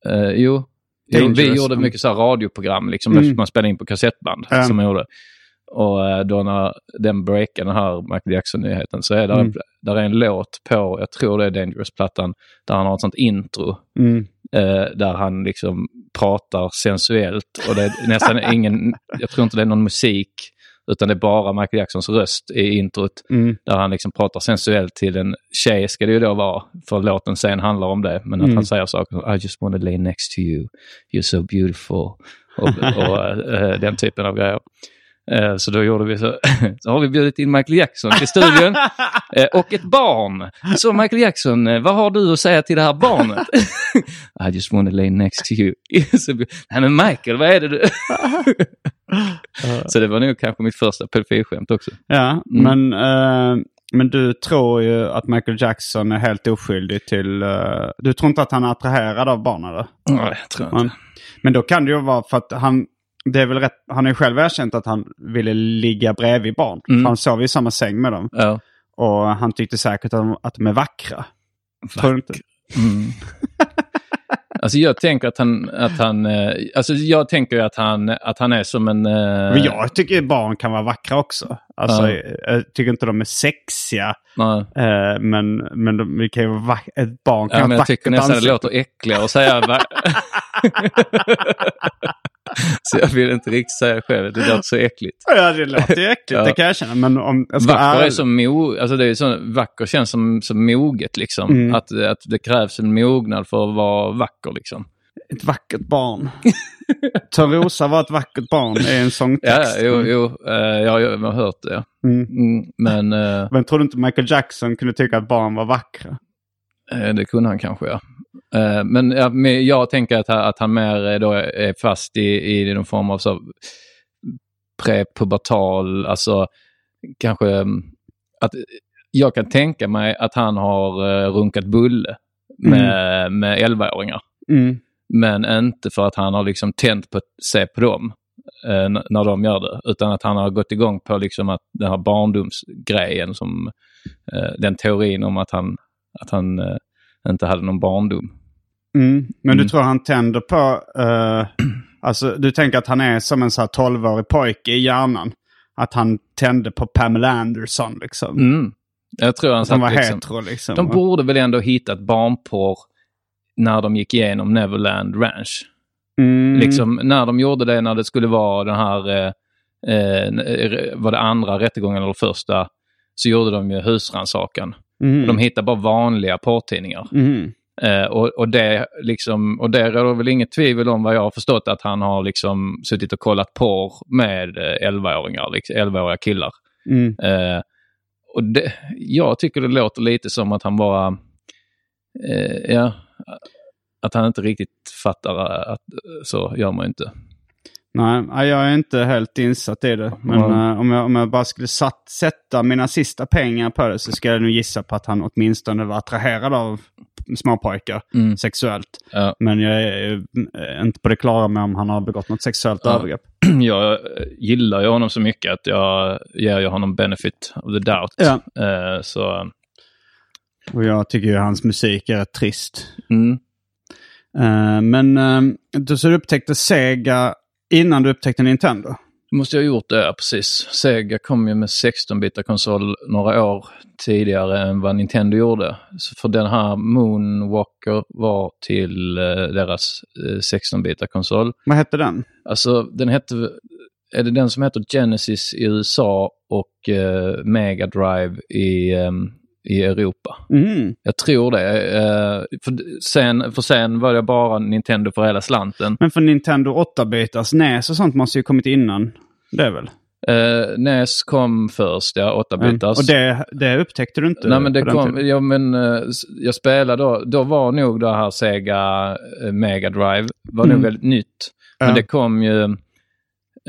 Eh, jo, jo, vi gjorde mycket så här radioprogram, liksom, Mm. man spelade in på kassettband. Som jag gjorde. Och eh, då när den breakar den här Michael Jackson-nyheten så är där, Mm. där är en låt på, jag tror det är Dangerous-plattan, där han har ett sånt intro. Mm. eh, där han liksom pratar sensuellt och det är nästan ingen, jag tror inte det är någon musik, utan det är bara Michael Jacksons röst i introt. Mm. Där han liksom pratar sensuellt till en tjej, ska det ju då vara, för låten sen handlar om det. Men att Mm. han säger saker som I just want to lay next to you, you're so beautiful. Och, och eh, den typen av grejer. Eh, Så då gjorde vi så, så har vi bjudit in Michael Jackson till studion. Eh, Och ett barn. Så Michael Jackson, eh, vad har du att säga till det här barnet? I just want to lay next to you. Nej men Michael, vad är det du... Så det var nog kanske mitt första pedofilskämt också. Ja, Mm. men, eh, men du tror ju att Michael Jackson är helt oskyldig till... eh, du tror inte att han är attraherad av barn eller? Nej, jag tror inte. Men, men då kan det ju vara för att han... Det är väl rätt, han har ju själv erkänt att han ville ligga bredvid barn. Mm. Han sov i samma säng med dem. Ja. Och han tyckte säkert att de, att de är vackra. Tror inte? Mm. Alltså jag tänker att han, att han, eh, alltså jag tänker att han, att han är som en... eh, Men jag tycker barn kan vara vackra också. Alltså, Ja. Jag tycker inte de är sexiga. nej. eh, men men de, kan ju vara ett barn kan Ja, ha men ett jag tycker nästan det låter äckligare att säga... så jag vill inte riktigt säga själv, det låter så äckligt. Ja, det låter ju äckligt, Ja. det kan jag känna. Men om jag ska Vacker är som mo, alltså det är så, vacker känns som, som moget liksom. Mm. Att, att det krävs en mognad för att vara vacker liksom. Ett vackert barn. Törnrosa var ett vackert barn är en Ja, sångtext. jo, jo eh, ja, jag har hört det. Mm. Mm, men eh, Men tror du inte Michael Jackson kunde tycka att barn var vackra? eh, det kunde han kanske ja. Eh, men ja, men jag tänker att, han- att han mer eh, då är fast i, i någon form av så prepubertal, alltså kanske mm, att jag kan tänka mig att han har eh, runkat bulle med, med 11-åringar. Mm. Men inte för att han har liksom tänt på se på dem. eh, när de gör det. Utan att han har gått igång på liksom att den här barndomsgrejen som eh, den teorin om att han, att han eh, inte hade någon barndom. Mm. Men Mm. du tror han tänder på... eh, alltså du tänker att han är som en så här 12-årig pojke i hjärnan. Att han tände på Pamela Anderson liksom. Mm. Jag tror han satt var liksom, hetero liksom. De borde väl ändå hittat barnporr när de gick igenom Neverland Ranch. Mm. Liksom när de gjorde det när det skulle vara den här, eh, eh, var det andra rättegången eller första, så gjorde de ju husrannsakan. Mm. De hittade bara vanliga porrtidningar. Mm. Eh, och, och, det liksom, och det råder väl inget tvivel om vad jag har förstått att han har liksom suttit och kollat porr med eh, 11-åringar, liksom, 11-åriga killar. Mm. Eh, och det, jag tycker det låter lite som att han bara, eh, ja, att han inte riktigt fattar att så gör man inte. Nej, jag är inte helt insatt i det. Men Mm. eh, om, jag, om jag bara skulle satt, sätta mina sista pengar på det så skulle jag nog gissa på att han åtminstone var attraherad av småpojkar Mm. sexuellt. Ja. Men jag är eh, inte på det klara med om han har begått något sexuellt Ja. övergrepp. Jag eh, gillar ju honom så mycket att jag ger ju honom benefit of the doubt. Ja. Eh, så, Och jag tycker ju hans musik är trist. mm. Men du, så upptäckte Sega innan du upptäckte Nintendo? måste jag ha gjort det, ja, precis. Sega kom ju med 16-bitar konsol några år tidigare än vad Nintendo gjorde. Så för den här Moonwalker var till eh, deras eh, 16-bitar konsol. Vad hette den? Alltså den hette, är det den som heter Genesis i USA och eh, Mega Drive i, ehm, i Europa? Mm. Jag tror det. Eh, för, sen, för sen var det bara Nintendo för hela slanten. Men för Nintendo 8-bitars NES och sånt måste ju kommit innan. Det väl? Eh, NES kom först, ja, 8-bitars. Och det, det upptäckte du inte? Nej men det kom, ja men eh, jag spelade då, då var nog det här Sega eh, Mega Drive, var nog Mm. väldigt nytt. Men Ja. det kom ju,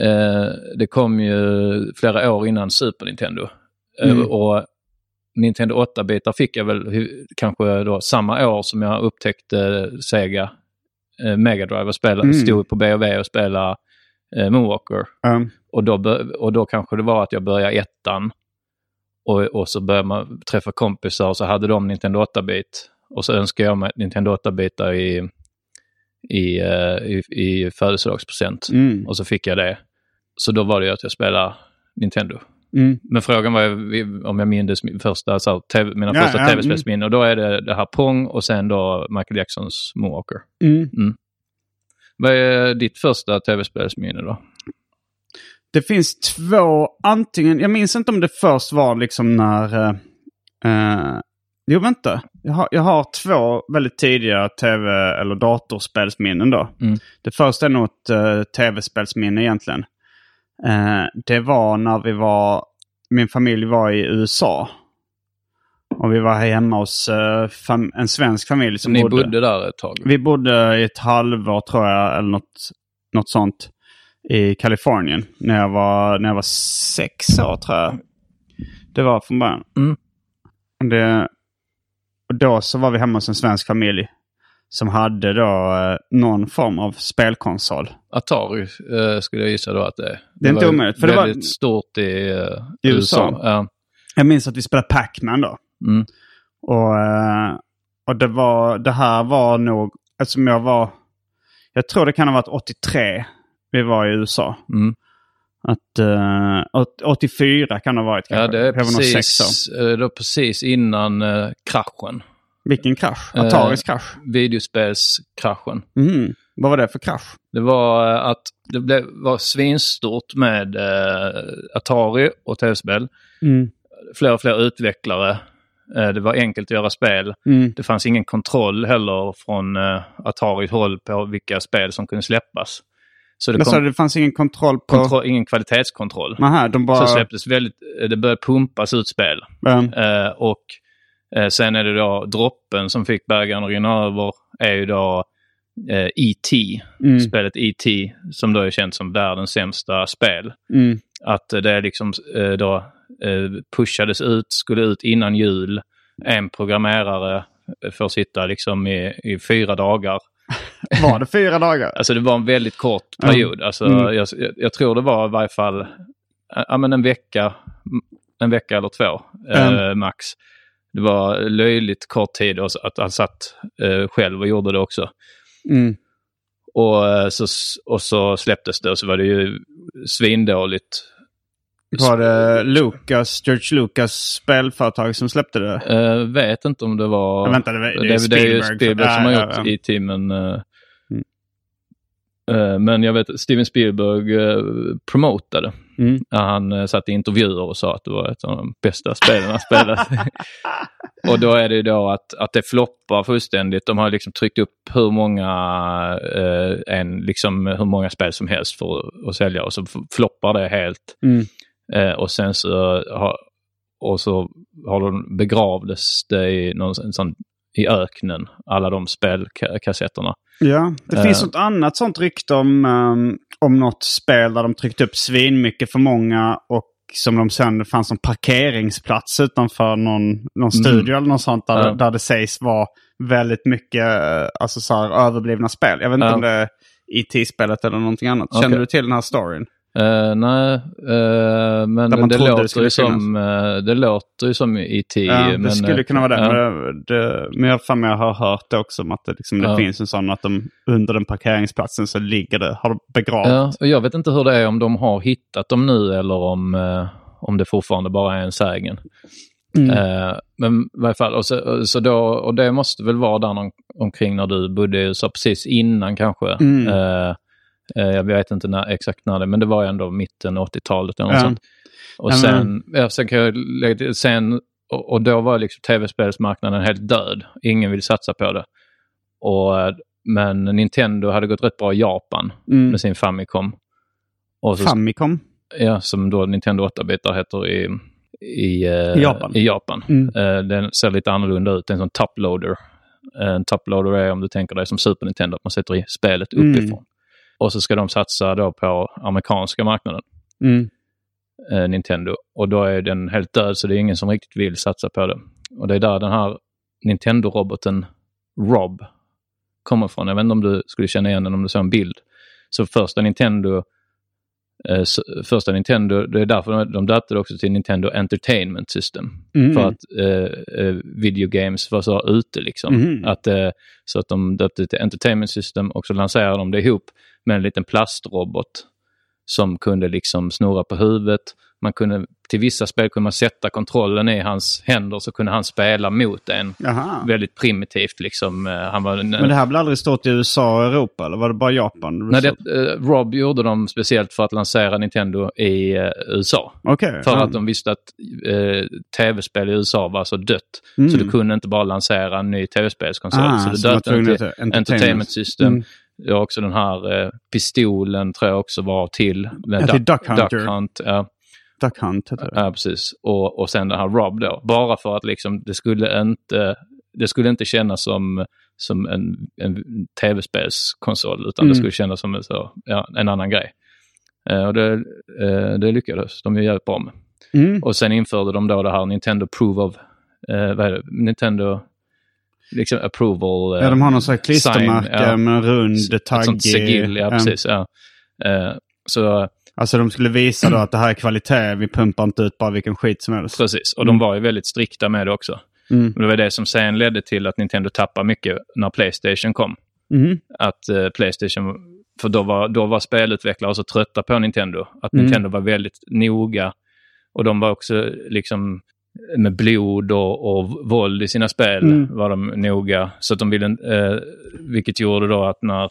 eh, det kom ju flera år innan Super Nintendo. Mm. och Nintendo 8-bitar fick jag väl kanske då samma år som jag upptäckte Sega eh, Mega Drive och spelade, Mm. stod på B&V och spelade eh, Moonwalker. Ja. Och då, och då kanske det var att jag började ettan. Och, och så började man träffa kompisar och så hade de Nintendo 8-bit. Och så önskade jag mig Nintendo 8-bitar i, i, eh, i, i födelsedagspresent. Mm. Och så fick jag det. Så då var det ju att jag spelade Nintendo. Mm. Men frågan var om jag mindes min första, så TV, mina Ja, första ja, tv-spelsminnen. Och då är det det här Pong och sen då Michael Jacksons Moonwalker. Mm. Vad är ditt första tv-spelsminne då? Det finns två, antingen, jag minns inte om det först var liksom när... eh, eh, jo, vänta. Jag har, jag har två väldigt tidiga tv eller datorspelsminnen då. Mm. Det första är nog ett uh, tv-spelsminne egentligen. Eh, det var när vi var, min familj var i USA. Och vi var hemma hos eh, en svensk familj som Ni bodde... bodde där ett tag? Vi bodde i ett halvår tror jag, eller något, något sånt. I Kalifornien. När jag var, när jag var sex år tror jag. Det var från början. Mm. Det, och då så var vi hemma hos en svensk familj. Som hade då eh, någon form av spelkonsol. Atari eh, skulle jag gissa då att det är. Det är inte omöjligt, för det var- väldigt stort i, eh, I USA. USA. Ja. Jag minns att vi spelade Pac-Man då. Mm. Och, eh, och det, var, det här var nog, eftersom jag var, jag tror det kan ha varit 83 vi var i USA. Mm. Att, eh, åt- 84 kan det ha varit kanske. ja, det är precis, eh, då precis innan eh, kraschen. Vilken krasch? Ataris krasch? Videospelskraschen. Mm. Vad var det för krasch? Det var eh, att det blev, var svinstort med eh, Atari och tv-spel. Mm. Fler och fler utvecklare. Eh, det var enkelt att göra spel. Mm. Det fanns ingen kontroll heller från eh, Ataris håll på vilka spel som kunde släppas. Så det kom det fanns ingen kontroll på... kontroll, ingen kvalitetskontroll. Nähä, de bara... Så släpptes väldigt, eh, det började pumpas ut spel. Mm. Eh, och eh, sen är det då droppen som fick bägaren att rinna över är ju då eh, E.T. Mm. Spelet E.T. som då är känt som världens sämsta spel. Mm. Att eh, det liksom eh, då eh, pushades ut, skulle ut innan jul. En programmerare eh, får sitta liksom i, i fyra dagar Var det fyra dagar? Alltså det var en väldigt kort period. Alltså, Mm. jag, jag tror det var i varje fall ja, men en vecka, en vecka eller två eh, Mm. max. Det var löjligt kort tid och att han satt eh, själv och gjorde det också. Mm. Och, eh, så, och så släpptes det och så var det ju svindåligt. Var det Lucas, George Lucas spelföretag som släppte det? Eh, vet inte om det var... Ja, vänta, det, det, det, är det är Spielberg. Spielberg som har gjort ja, ja. i men Mm. eh, men jag vet Steven Spielberg uh, promotade. Mm. Han uh, satt i intervjuer och sa att det var ett av de bästa spelen han spelat. och då är det ju då att, att det floppar fullständigt. De har liksom tryckt upp hur många, eh, en, liksom, hur många spel som helst för att, sälja och så floppar det helt. Mm. Eh, och sen så har, och så har de begravdes det i, någon, sån, i öknen, alla de spelkassetterna. Ja, det Eh. finns något annat sånt rykte om, ehm, om något spel där de tryckt upp svinmycket för många och som de sen, det fanns en parkeringsplats utanför någon, någon studio eller något sånt där, Mm. Ja. där det sägs vara väldigt mycket eh, alltså så här, överblivna spel. Jag vet inte Ja. om det är IT-spelet eller någonting annat. Känner Okej. du till den här storyn? Eh, nej, eh, men det det låter, ju som, eh, det låter ju som IT. Ja, det men, skulle kunna vara det. Men, det, men jag, fan, jag har hört det också om att det, liksom, det finns en sån att de under den parkeringsplatsen så ligger det, har de begravt. Ja, och jag vet inte hur det är om de har hittat dem nu eller om, om det fortfarande bara är en sägen. Mm. Men i varje fall, och, så, så då, och det måste väl vara där någon, omkring när du bodde i USA, precis innan kanske. Mm. Eh, jag vet inte när, exakt när det, men det var ändå mitten 80-talet eller något sånt. Och sen, jag till, sen, och, och då var liksom tv-spelsmarknaden helt död. Ingen ville satsa på det. Och, eh, men Nintendo hade gått rätt bra i Japan Mm. med sin Famicom. Och så, Famicom? Ja, som då Nintendo 8-bitar heter i, i, eh, I Japan. I Japan. Mm. Eh, den ser lite annorlunda ut. Det är en sån toploader. En toploader är om du tänker dig som Super Nintendo, att man sätter i spelet Mm. Och så ska de satsa då på amerikanska marknaden, Mm. eh, Nintendo. Och då är den helt död så det är ingen som riktigt vill satsa på det. Och det är där den här Nintendo-roboten Rob kommer ifrån. Jag vet inte om du skulle känna igen den om du såg en bild. Så första Nintendo eh, första Nintendo, det är därför de, döpte det också till Nintendo Entertainment System. Mm. För att eh, eh, video games var så ute liksom. Mhm. Att, eh, så att de döpte det till Entertainment System och så lanserade de det ihop med en liten plastrobot som kunde liksom snurra på huvudet. Man kunde, till vissa spel kunde man sätta kontrollen i hans händer så kunde han spela mot en. Jaha. Väldigt primitivt liksom. Eh, Han var en, Men det här blev aldrig stort i USA och Europa eller var det bara Japan? Nej, det, eh, Rob gjorde dem speciellt för att lansera Nintendo i eh, USA. Okej. För ja. att de visste att eh, tv-spel i USA var så dött. Mm. Så du kunde inte bara lansera en ny tv-spelskonsol. Ah, så du döpte den till. Entertainment System. Mm. Det var också den här eh, pistolen tror jag också var till. Ja, till Duck Hunter. Duck Hunt, ja. Duck Hunt heter det. Ja, precis. Och, och sen den här Rob då. Bara för att liksom, det skulle inte, det skulle inte kännas som, som en, en tv-spelskonsol utan Mm. det skulle kännas som en, så, ja, en annan grej. Eh, och det, eh, det lyckades de ju jävligt bra med. Mm. Och sen införde de då det här Nintendo Prove of, eh, vad är det? Nintendo liksom approval. eh, Ja, de har någon sån här klistermärke sign, ja. med en rund Ett tagg sånt sigill, ja precis. Ja. Eh, så Alltså de skulle visa då att det här är kvalitet. Vi pumpar inte ut bara vilken skit som helst. Precis, och Mm. de var ju väldigt strikta med det också. Mm. Och det var det som sen ledde till att Nintendo tappade mycket när Playstation kom. Mhm. Att eh, Playstation, för då var, då var spelutvecklare så trötta på Nintendo. Att Mm. Nintendo var väldigt noga. Och de var också liksom med blod och, och våld i sina spel Mm. var de noga. Så att de ville, eh, vilket gjorde då att när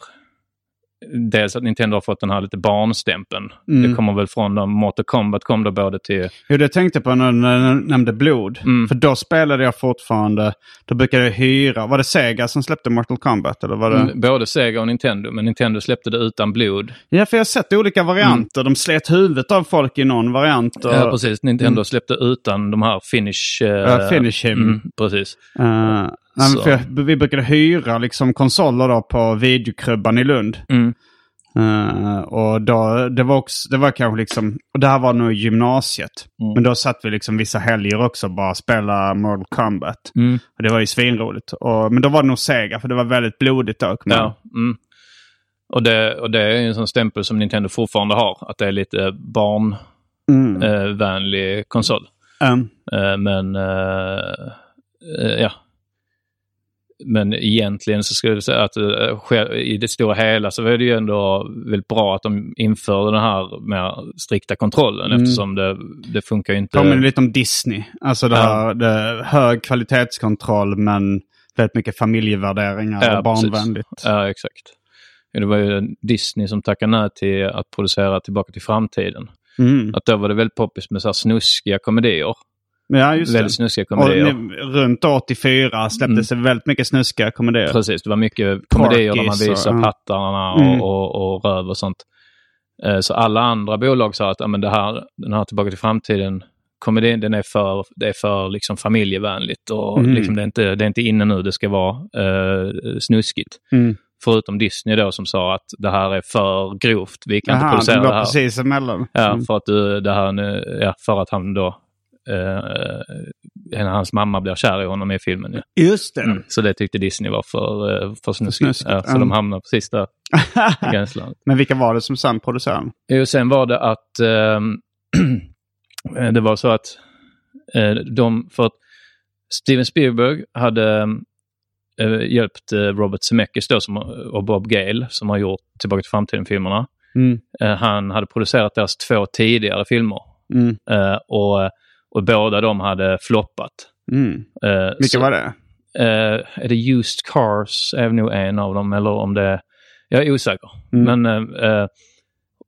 Dels att Nintendo har fått den här lite barnstämpeln. Mm. Det kommer väl från dem. Mortal Kombat kom då både till... Jo, det tänkte jag på när när du nämnde blod. Mm. För då spelade jag fortfarande, då brukade jag hyra, var det Sega som släppte Mortal Kombat? Eller var det... Mm, Både Sega och Nintendo, men Nintendo släppte det utan blod. Ja, för jag har sett olika varianter. De slet huvudet av folk i någon variant. Och... Mm. Ja, precis. Nintendo Mm. släppte utan de här finish... eh, Ja, finish him. Mm, precis. Eh, nej, vi brukade hyra liksom konsoler då på videokrubban i Lund. Mm. Eh, och då, det var också, det var kanske liksom, och det här var nog gymnasiet. Mm. Men då satt vi liksom vissa helger också och bara spela Mortal Kombat. Mm. Och det var ju svinroligt. Och, men då var det nog Sega för det var väldigt blodigt då. Ja, mm. Och det, och det är en sån stämpel som Nintendo fortfarande har. Att det är lite barnvänlig Mm. eh, konsol. Mm. Eh, men eh, eh, ja. Men egentligen så skulle jag säga att eh, i det stora hela så var det ju ändå väldigt bra att de införde den här mer strikta kontrollen Mm. eftersom det, det funkar ju inte. Påminner lite om Disney. Alltså det här, det, hög kvalitetskontroll men väldigt mycket familjevärderingar Ja, och barnvänligt. precis. Ja, exakt. Det var ju Disney som tackade nej till att producera Tillbaka till framtiden. Mm. Att då var det väldigt poppis med så här snuskiga komedier. Ja, just väldigt det. snuskiga Och komedier. ni- runt 84 släpptes det väldigt mycket snuskiga komedier. Precis, det var mycket komedier där man och- visar ja. pattarna och, Mm. och, och röv och sånt. Eh, Så alla andra bolag sa att men det här, den här Tillbaka till framtiden komedin den är för, det är för liksom familjevänligt och Mm. liksom det, är inte, det är inte inne nu, det ska vara eh, snuskigt. Mm. Förutom Disney då som sa att det här är för grovt, vi kan inte Jaha, producera det det var här. precis emellan. Ja, Mm. för att, du, det här, ja, för att han då, eh, hans mamma blir kär i honom i filmen. Ja. Just det. Mm, så det tyckte Disney var för, eh, för snuskigt. snuskigt, Ja, så ja. de hamnade precis där i gränslandet. Men vilka var det som sen producerade? Jo, sen var det att ehm, det var så att eh, de, för att Steven Spielberg hade eh, hjälpt eh, Robert Zemeckis då, som, och Bob Gale som har gjort Tillbaka till framtiden-filmerna. Mm. Eh, han hade producerat deras två tidigare filmer Mm. eh, och, och båda de hade floppat. Mm. Eh, Vilka så- var det? Eh, är det Used Cars är nog en av dem eller om det Jag är osäker. Mm. Men, eh,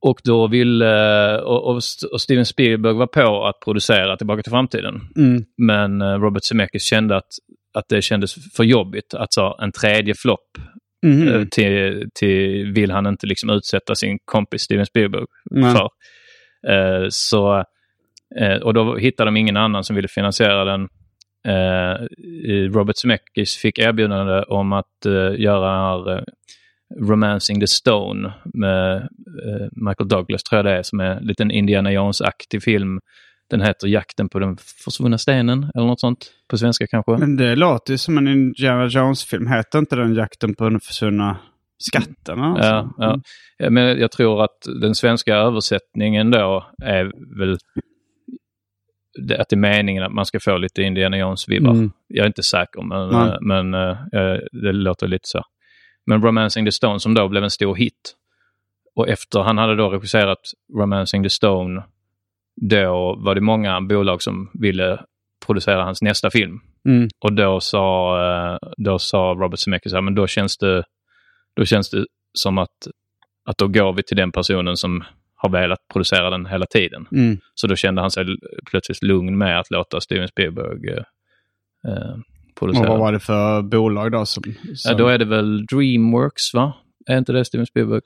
och då vill eh, och, och, och Steven Spielberg var på att producera Tillbaka till framtiden. Mm. Men eh, Robert Zemeckis kände att, att det kändes för jobbigt. Alltså en tredje flopp eh, till, till vill han inte liksom utsätta sin kompis Steven Spielberg för. Eh, så, eh, och då hittade de ingen annan som ville finansiera den. Eh, Robert Zemeckis fick erbjudande om att eh, göra här eh, Romancing the Stone med eh, Michael Douglas, tror jag det är, som är en liten Indiana Jones-aktig film. Den heter Jakten på den försvunna stenen eller något sånt. På svenska kanske. Men det låter ju som en Indiana Jones-film. Heter inte den Jakten på den försvunna skatten? Alltså? Ja, ja. Ja, Men jag tror att den svenska översättningen då är väl det- att det är meningen att man ska få lite Indiana Jones-vibbar. Mm. Jag är inte säker, men, Nej. eh, men eh, det låter lite så. Men Romancing the Stone som då blev en stor hit. Och efter han hade då regisserat Romancing the Stone, då var det många bolag som ville producera hans nästa film. Mm. Och då sa, eh, då sa Robert Zemeckis, men då känns det, då känns det som att, att då går vi till den personen som har velat producera den hela tiden. Mm. Så då kände han sig plötsligt lugn med att låta Steven Spielberg eh, eh, Och producera. vad var det för bolag då? Som, ja, som... då är det väl Dreamworks, va? Är inte det Steven Spielberg?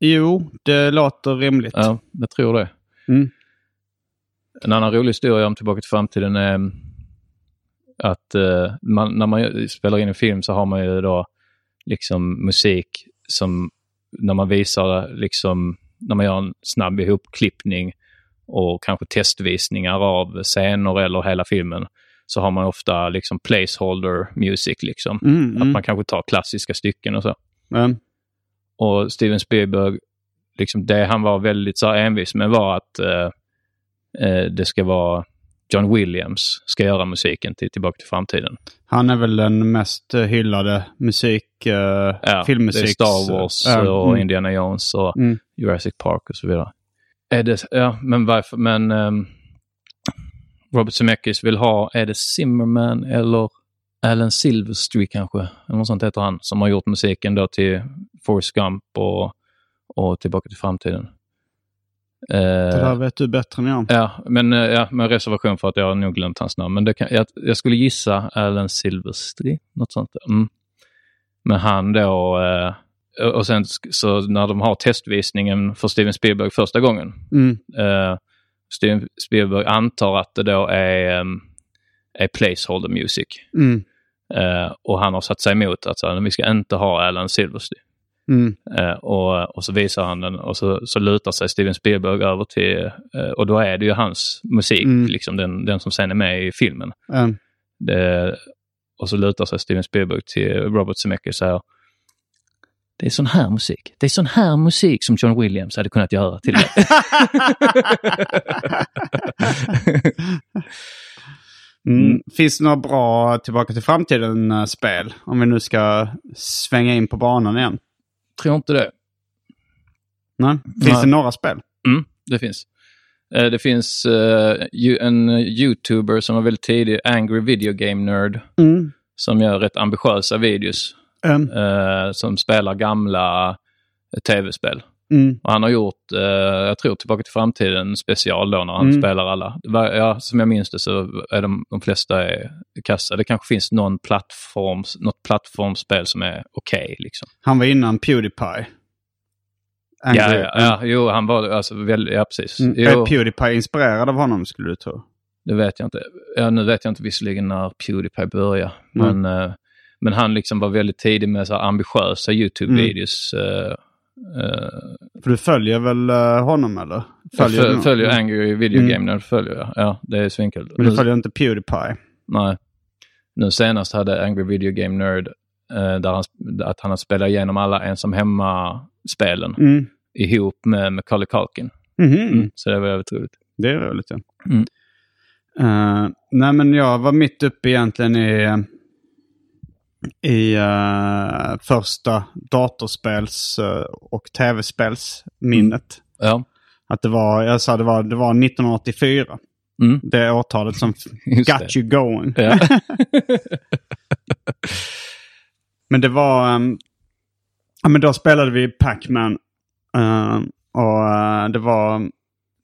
Jo, det låter rimligt. Ja, jag tror det. Mm. En annan rolig historia om Tillbaka till framtiden är mm, att eh, man, när man spelar in en film så har man ju då liksom musik som när man visar liksom när man gör en snabb ihopklippning och kanske testvisningar av scener eller hela filmen så har man ofta liksom placeholder music liksom. Mm, Att mm. man kanske tar klassiska stycken och så. Men, Och Steven Spielberg, liksom det han var väldigt så envis med var att eh, eh, det ska vara John Williams ska göra musiken till Tillbaka till framtiden. han är väl den mest eh, hyllade musik, eh, Ja, filmmusik. Det är Star Wars Ja, och mm. Indiana Jones och Mm. Jurassic Park och så vidare. Är det, ja, men varför, men ehm, Robert Zemeckis vill ha, är det Zimmerman eller Alan Silverstreet kanske? Eller något sånt heter han, som har gjort musiken då till Forrest Gump och, och Tillbaka till framtiden. Eh, Det där vet du bättre än jag. Ja, men eh, ja, med reservation för att jag har nog glömt hans namn. Men kan, jag, jag skulle gissa Alan Silverstreet, något sånt. Mm. Men han då, eh, och sen så när de har testvisningen för Steven Spielberg första gången. Mm. Eh, Steven Spielberg antar att det då är, em, är placeholder music. Mm. Eh, och han har satt sig emot att så här, vi ska inte ha Alan Silverstreet. Mm. Eh, och, och så visar han den och så, så lutar sig Steven Spielberg över till, eh, och då är det ju hans musik, Mm. liksom den, den som sen är med i filmen. Det, och så lutar sig Steven Spielberg till Robert Zemeckis och säger Det är sån här musik. Det är sån här musik som John Williams hade kunnat göra till det. Mm. Finns det några bra Tillbaka till framtiden-spel? Om vi nu ska svänga in på banan igen. Tror inte det. Nej. Finns Nej. det några spel? Mm, det finns. Eh, Det finns eh, en YouTuber som var väldigt tidig, Angry Video Game Nerd, Mm. som gör rätt ambitiösa videos. Mm. eh, som spelar gamla tv-spel. Mm. Han har gjort, eh, jag tror Tillbaka till framtiden special då när han Mm. spelar alla. Ja, som jag minns det så är de, de flesta är kassa. Det kanske finns någon plattforms, något plattformsspel som är okej. liksom. Han var innan Pewdiepie. Ja, Angry- ja, ja, jo, han var alltså väldigt, ja precis. Mm. Jo, Är Pewdiepie inspirerad av honom skulle du tro? det vet jag inte. Ja, nu vet jag inte visserligen när Pewdiepie började. Mm. Men, eh, men han liksom var väldigt tidig med så ambitiösa YouTube-videos. eh, För du följer väl eh, honom eller? Jag du föl- någon? följer Mm. Angry Video Mm. Game Nerd, följer jag. Ja, det är svinkul. Men du följer inte Pewdiepie? Nej. Nu senast hade Angry Video Game Nerd där han, att han har spelat igenom alla ensam hemma-spelen Mm. ihop med Macaulay Culkin. Mhm. Mm, så det var väldigt roligt. Det är roligt ja. Mm. Eh, nej men jag var mitt uppe egentligen i, i eh, första datorspels eh, och tv-spelsminnet. Ja. Att det var, jag sa det var, det var 1984. Mm. Det årtalet som Just got det. you going. Ja. Men det var... ehm, ja, men då spelade vi Pac-Man. ehm, och eh, det var...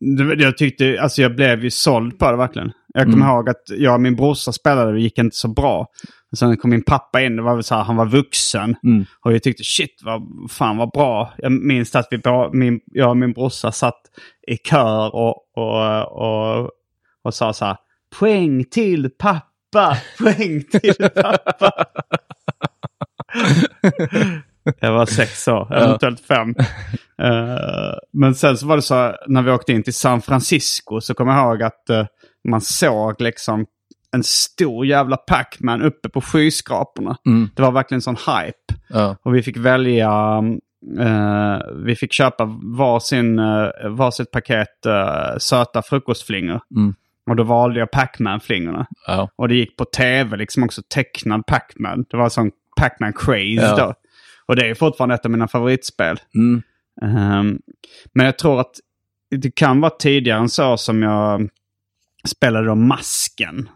Det, jag tyckte, alltså jag blev ju såld på det verkligen. Jag kommer Mm. ihåg att jag och min brorsa spelade det gick inte så bra. Och sen kom min pappa in, det var väl så här, han var vuxen. Mm. Och jag tyckte shit, vad fan vad bra. Jag minns att vi, min, jag och min brorsa satt i kör och, och, och, och sa så här, poäng till pappa, poäng till pappa. Jag var sex år, eventuellt fem. Eh, men sen så var det så här, när vi åkte in till San Francisco så kommer jag ihåg att eh, man såg liksom en stor jävla Pac-Man uppe på skyskraporna. Mm. Det var verkligen sån hype. Ja. Och vi fick välja, eh, vi fick köpa varsin, uh, varsitt paket eh, söta frukostflingor. Mm. Och då valde jag Pac-Man-flingorna. Ja. Och det gick på tv, liksom också tecknad Pac-Man. Det var sån Pac-Man-craze Ja. då. Och det är fortfarande ett av mina favoritspel. Mm. Ehm, men jag tror att det kan vara tidigare än så som jag spelade då Masken.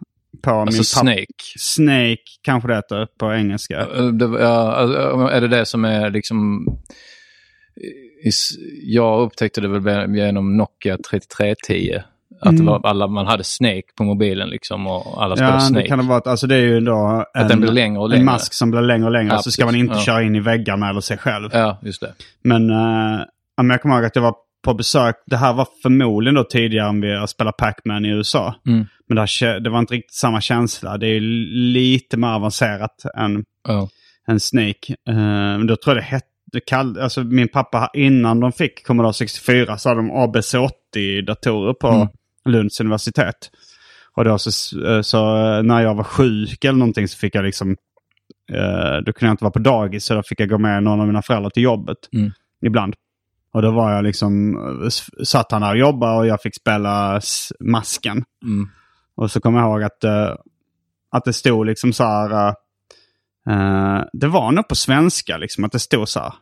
På Alltså min Snake. Snake kanske det heter på engelska. Eh, ja, alltså, är det det som är liksom... i- Jag upptäckte det väl genom Nokia 3310. Att det var alla, man hade Snake på mobilen liksom och alla spelade Mm. Ja, Snake. det kan det vara. att- Alltså det är ju då en, den blir längre och en längre. mask som blir längre och längre. Ja, så ska man inte Ja. köra in i väggarna eller sig själv. Ja, just det. Men, ja, men jag kommer ihåg att jag var på besök. Det här var förmodligen då tidigare än vi har spelat Pac-Man i USA. Mm. Men det, här, det var inte riktigt samma känsla. Det är lite mer avancerat än, Ja. än Snake. Uh, men då tror jag det hette, det kall, alltså min pappa innan de fick Commodore 64 så hade de ABC80-datorer på Mm. Lunds universitet. Och då så, så eh, när jag var sjuk eller någonting så fick jag liksom, eh, då kunde jag inte vara på dagis så då fick jag gå med någon av mina föräldrar till jobbet. Mm. Ibland. Och då var jag liksom, eh, satt han där och jobbade och jag fick spela masken. Mm. Och så kommer jag ihåg att, eh, att det stod liksom så här, eh, det var nog på svenska liksom att det stod så här.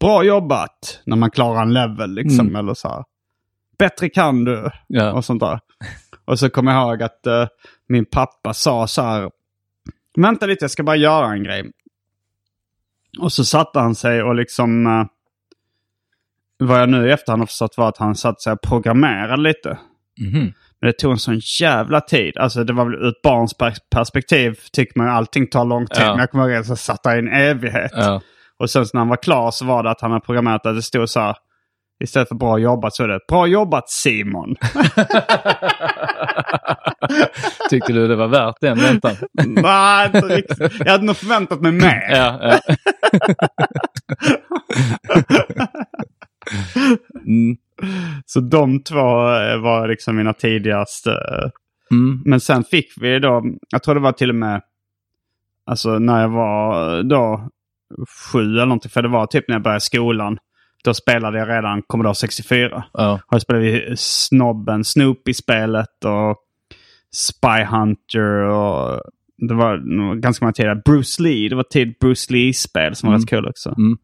Bra jobbat när man klarar en level liksom. Mm. Eller så här. Bättre kan du. Ja. Och sånt där. Och så kommer jag ihåg att eh, min pappa sa så här. Vänta lite, jag ska bara göra en grej. Och så satte han sig och liksom... Vad jag nu i efterhand har förstått var att han satte sig och programmerade lite. Mhm. Men det tog en sån jävla tid. Alltså det var väl ur ett barns per- perspektiv tycker man allting tar lång tid. Ja. Men jag kommer ihåg att jag satt där i en evighet. Ja. Och sen när han var klar så var det att han hade programmerat att det stod så här. Istället för bra jobbat så är det bra jobbat Simon. Tyckte du det var värt den väntan? Nej, inte riktigt. Jag hade nog förväntat mig mer. ja, ja. Mm. Så de två eh, var liksom mina tidigaste. Mm. Men sen fick vi då, jag tror det var till och med, alltså när jag var då sju eller någonting. För det var typ när jag började skolan. Då spelade jag redan Commodore 64. Ja. Och spelade vi Snobben, Snoopy-spelet och Spy Hunter och det var ganska många tider. Bruce Lee, det var tid Bruce Lee-spel som var Mm. rätt kul också. Mm.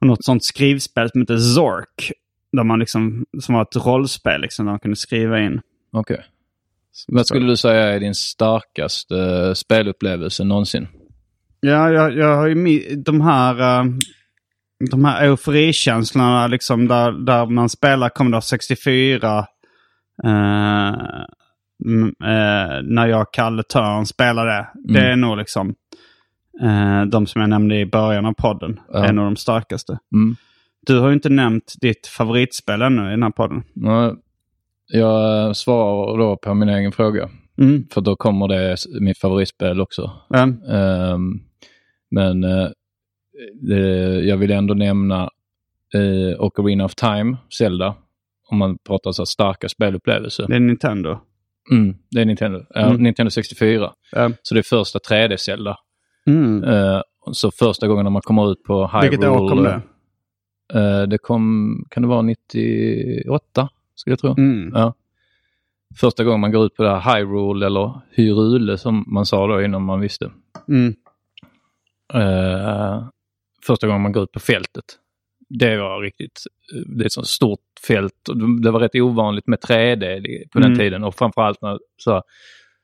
Och något sånt skrivspel som heter Zork. Där man liksom, som var ett rollspel liksom, där man kunde skriva in. Okej. Vad skulle du säga är din starkaste eh, spelupplevelse någonsin? Ja, jag, jag har ju de här, eh, de här euforikänslorna liksom där, där man spelar Commodore 64. eh, mm, eh, när jag och Kalle Törn spelade. Det är nog liksom eh, de som jag nämnde i början av podden. Ja. är nog de starkaste. Mm. Du har ju inte nämnt ditt favoritspel ännu i den här podden. Ja, Jag svarar då på min egen fråga. Mm. För då kommer det mitt favoritspel också. Ja. Ehm, men eh, det, jag vill ändå nämna uh, Ocarina of Time, Zelda. Om man pratar så starka spelupplevelser. Det är Nintendo. Mm, det är Nintendo. Ja, Mm. Nintendo 64. Ja. Så det är första 3D-Zelda. Mm. Eh, så första gången när man kommer ut på Hyrule. Vilket år kom det? eh, det kom, kan det vara 98? Skulle jag tro. Mm. Ja. Första gången man går ut på det här Hyrule eller Hyrule som man sa då innan man visste. Mm. Eh, första gången man går ut på fältet. Det var riktigt, det är ett sånt stort fält. och Det var rätt ovanligt med 3D på den Mm. tiden och framförallt när så,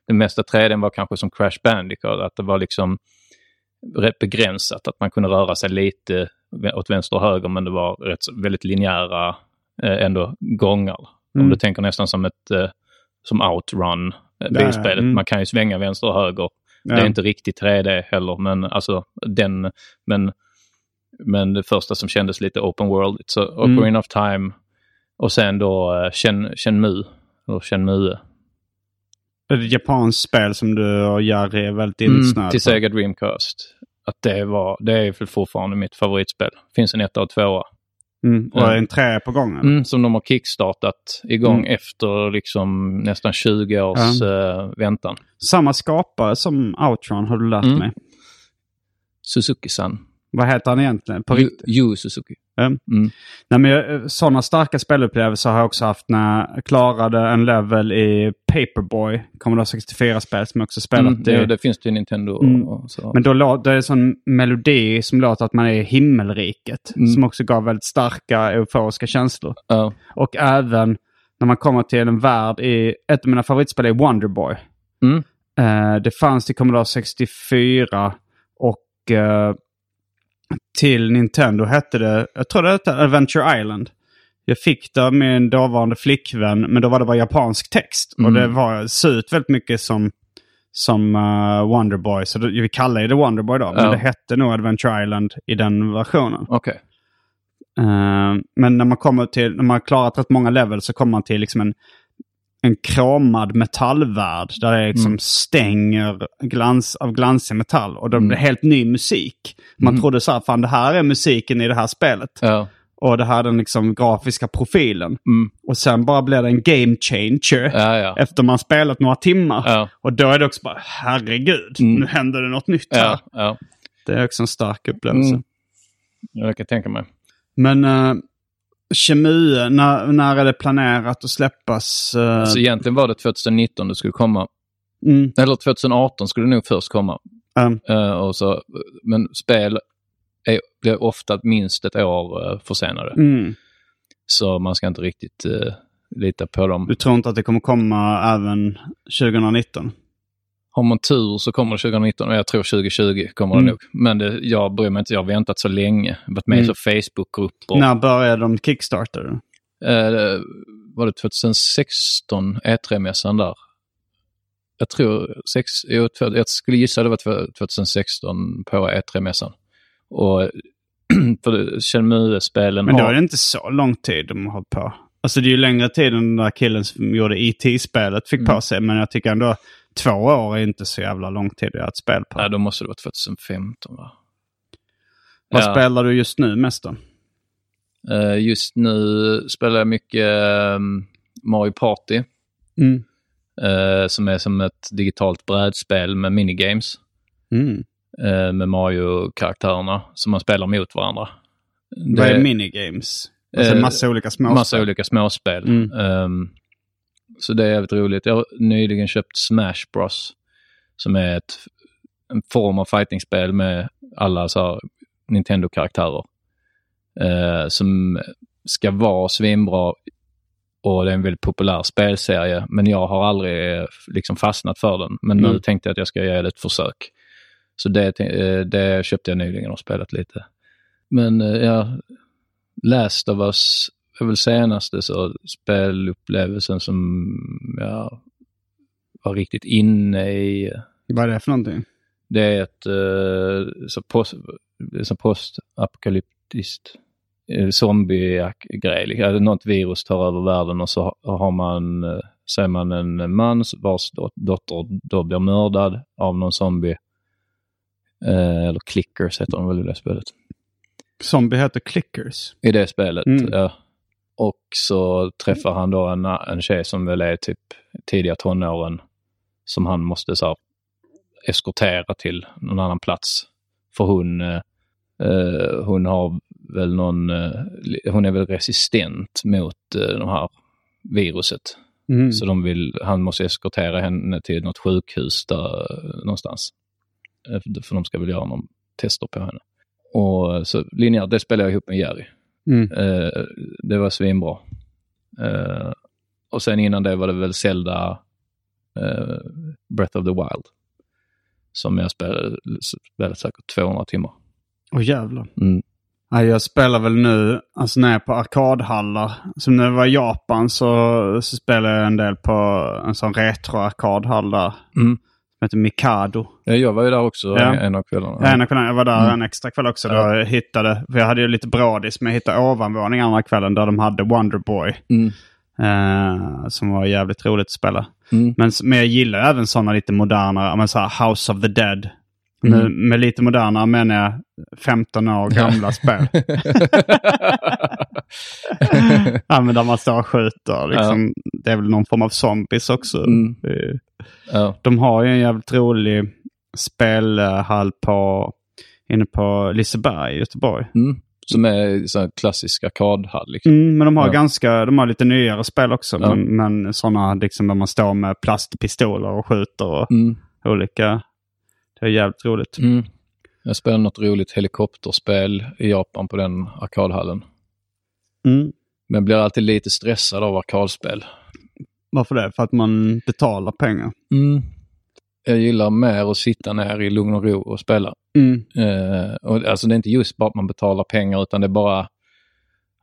det mesta 3D var kanske som Crash Bandicoot, att det var liksom begränsat, att man kunde röra sig lite åt vänster och höger men det var rätt, väldigt linjära eh, ändå gångar. Om Mm. du tänker nästan som ett eh, som outrun eh, bilspelet. mm. Man kan ju svänga vänster och höger. Det Ja. är inte riktigt 3D heller, men alltså den, men, men det första som kändes lite open world. Så Mm. Ocarina of Time och sen då Shen, Shenmue, eller Shenmue. Ett japanskt spel som du och Jari är väldigt Mm, insnöade till på. Sega Dreamcast. Att det var, det är väl fortfarande mitt favoritspel. Finns en etta och tvåa. Mm. Och en trä på gången. Mm, som de har kickstartat igång Mm. efter liksom nästan 20 års eh, väntan. Samma skapare som Outrun har du lärt Mm. mig. Suzuki-san. Vad heter han egentligen? På Yu? Yu Suzuki. Mm. Mm. Nej, men jag- sådana starka spelupplevelser har jag också haft när jag klarade en level i Paperboy. Commodore 64-spel som jag också spelat Mm, det, det finns det i Nintendo. Mm. Men då det är en sån melodi som låter att man är i himmelriket. Mm. Som också gav väldigt starka euforiska känslor. Ja. Och även när man kommer till en värld i... Ett av mina favoritspel är Wonderboy. Mm. Eh, det fanns till Commodore 64 och eh, till Nintendo hette det, jag tror det hette Adventure Island. Jag fick det av min dåvarande flickvän, men då var det bara japansk text. Och Mm. det var ser ut väldigt mycket som, som uh, Wonderboy. Så det, vi kallar det Wonderboy då, men Ja. det hette nog Adventure Island i den versionen. Okej. Eh, men när man kommer till, när man har klarat rätt många levels så kommer man till liksom en, en kromad metallvärld. Där det liksom Mm. stänger glans, av glansig metall. Och då blir det Mm. helt ny musik. Man Mm. trodde så här, fan det här är musiken i det här spelet. Ja. Och det här är den liksom grafiska profilen. Mm. Och sen bara blir det en game changer. Ja, ja. Efter man spelat några timmar. Ja. Och då är det också bara, herregud, Mm. nu händer det något nytt här. Det är också en stark upplevelse. Mm. Jag kan tänka mig. Men uh, Chemue, när, när är det planerat att släppas? Uh, Alltså egentligen var det 2019 det skulle komma. mm, Eller 2018 skulle det nog först komma. um, Eh, och så, men spel är, blir ofta minst ett år uh, försenade. mm. Så man ska inte riktigt uh, lita på dem. Du tror inte att det kommer komma även 2019? Har man tur så kommer det 2019 och jag tror 2020 kommer Mm. det nog. Men det, jag bryr mig inte, jag har väntat så länge. Varit med i Mm. så Facebookgrupper. När började de Kickstarter? Eh, var det 2016, E3-mässan där? Jag tror, sex, jag skulle gissa det var två- 2016 på E3-mässan. Och för Shenmue-spelen Men då har... är det inte så lång tid de har hållit på. Alltså det är ju längre tid än den där killen som gjorde IT-spelet fick Mm. på sig. Men jag tycker ändå två år är inte så jävla lång tid att göra ett spel på. Nej, då måste det vara 2015 va? Vad Ja. spelar du just nu mest då? Eh, just nu spelar jag mycket ehm, Mario Party. Mm. eh, som är som ett digitalt brädspel med minigames. Mm. Eh, med Mario-karaktärerna som man spelar mot varandra. Vad är Det- minigames? Alltså Eh, massa olika småspel. Massa olika småspel. Mm. Ehm, så det är jävligt roligt. Jag har nyligen köpt Smash Bros. Som är ett, en form av fightingspel med alla så Nintendo-karaktärer. Eh, som ska vara svinbra och det är en väldigt populär spelserie. Men jag har aldrig liksom fastnat för den. Men nu Mm. tänkte jag att jag ska ge det ett försök. Så det, eh, det köpte jag nyligen och spelat lite. Men eh, ja, Last of Us är väl senaste så spelupplevelsen som jag var riktigt inne i. Vad är det för någonting? Det är ett eh, så post, så postapokalyptiskt zombie-grej. Liksom. Att Något virus tar över världen och så har man, så är man en man vars dot- dotter då blir mördad av någon zombie. Eh, eller clickers heter de väl i det spelet. Zombie heter Clickers. I det spelet, Mm. ja. Och så träffar han då en, en tjej som väl är typ tidiga tonåren som han måste så här, eskortera till någon annan plats. För hon, eh, eh, hon har väl någon, eh, hon är väl resistent mot eh, de här viruset. Mm. Så de vill, han måste eskortera henne till något sjukhus där eh, någonstans. Eh, För de ska väl göra någon tester på henne. Och så linjärt, det spelar jag ihop med Jerry. Mm. Eh, det var svinbra. Eh, och sen innan det var det väl Zelda eh, Breath of the Wild. Som jag spelade, spelade säkert 200 timmar. Åh jävlar. Mm. Jag spelar väl nu, alltså när jag är på arkadhallar. Som när jag var i Japan så, så spelade jag en del på en sån retro-arkadhall där. Mm. Heter Mikado. Ja, Jag var ju där också Ja. en, en av kvällarna. Ja. Ena kvällen, jag var där Mm. en extra kväll också. Då Ja. jag hittade, för jag hade ju lite brådis, men jag hittade ovanvåning andra kvällen där de hade Wonderboy. Mm. Eh, som var jävligt roligt att spela. Mm. Men, men jag gillar även sådana lite moderna, men så här House of the Dead. Med, Mm. med lite moderna menar jag 15 år gamla spel. ja, men där man står och skjuter. Liksom, Det är väl någon form av zombies också. Mm. Ja. De har ju en jävligt rolig spelhall på, inne på Liseberg i Göteborg. Mm. Som är så här klassisk arkadhall. Liksom. Mm, men de har Ja. ganska, de har lite nyare spel också. Ja. Men, men sådana liksom där man står med plastpistoler och skjuter och Mm. olika. Det är jävligt roligt. Mm. Jag spelade något roligt helikopterspel i Japan på den arkadhallen. Mm. Men blir alltid lite stressad av arkadspel. Varför det? För att man betalar pengar. Mm. Jag gillar mer att sitta ner i lugn och ro och spela. Mm. Eh, och alltså det är inte just bara att man betalar pengar utan det är bara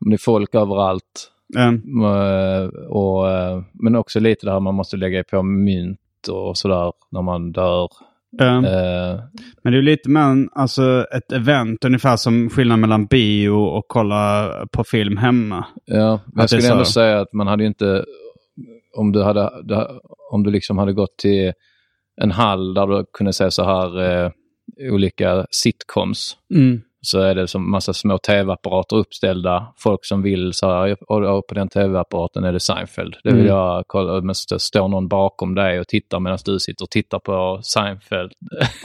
det är folk överallt. Mm. Eh, och, eh, men också lite det här man måste lägga på mynt och sådär när man dör. Mm. Eh, Men det är lite mer en- alltså ett event, ungefär som skillnaden mellan bio och kolla på film hemma. Ja, men jag skulle är ändå så. säga att man hade ju inte, om du hade, om du liksom hade gått till en hall där du kunde se så här eh, olika sitcoms. Mm. Så är det som massa små tv-apparater uppställda. Folk som vill så här, och, på den tv-apparaten är det Seinfeld. Det vill Mm. jag kolla, men så står någon bakom dig och tittar medan du sitter och tittar på Seinfeld.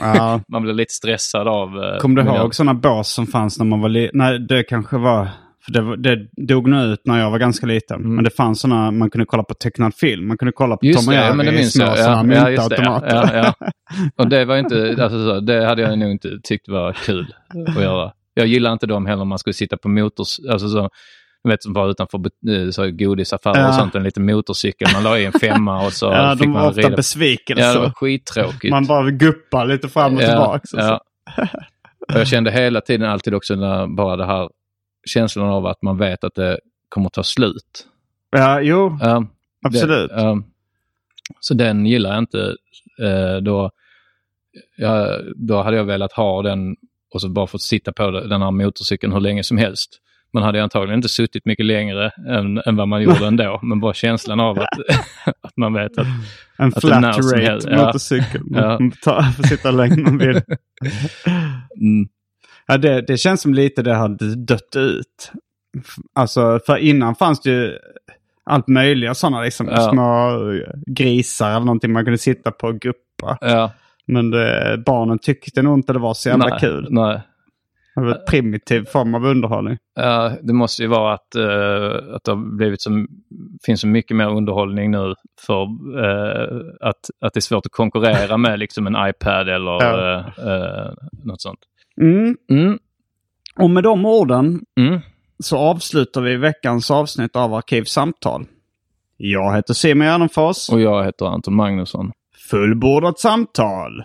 Ja. man blir lite stressad av... eh, Kommer du ihåg sådana bås som fanns när man var liten? Nej, det kanske var... För det, det dog nog ut när jag var ganska liten. Men det fanns sådana, man kunde kolla på tecknad film. Man kunde kolla på Just Tom och ja, Jerry men det i minns små jag. sådana Ja, ja, myntautomater. ja, ja. Och det var inte, alltså, så, det hade jag nog inte tyckt var kul att göra. Jag gillar inte dem heller om man skulle sitta på motors, alltså så, du vet som var utanför eh, så, godisaffärer Ja. och sånt, en liten motorcykel. Man la i en femma och så Ja, fick de man var ofta rida. besvikelse. Ja, det var skittråkigt. Man bara guppar lite fram och tillbaka. Ja. Och jag kände hela tiden alltid också när bara det här känslan av att man vet att det kommer ta slut. ja, jo, Ja, absolut. det, ja. så den gillar jag inte. Eh, då, ja, då hade jag velat ha den och så bara fått sitta på den här motorcykeln hur länge som helst. Man hade antagligen inte suttit mycket längre än, än vad man gjorde ändå. Men bara känslan av att, att man vet att... En att flat rate helst- ja. motorcykel. Man Ja. tar, får sitta hur länge man vill. Mm, Ja, det, det känns som lite det hade dött ut. Alltså, för innan fanns det ju allt möjliga sådana liksom. Ja. Små grisar eller någonting man kunde sitta på och guppa. ja, Men det, barnen tyckte nog inte det var så jävla nej, kul. Nej. Det var en primitiv form av underhållning. Ja, det måste ju vara att, eh, att det har blivit så, finns så mycket mer underhållning nu för eh, att, att det är svårt att konkurrera med liksom en iPad eller Ja. eh, eh, något sånt. Mm. Mm. Och med de orden Mm. så avslutar vi veckans avsnitt av Arkivsamtal. Jag heter Simon Gärdenfors. Och jag heter Anton Magnusson. Fullbordat samtal.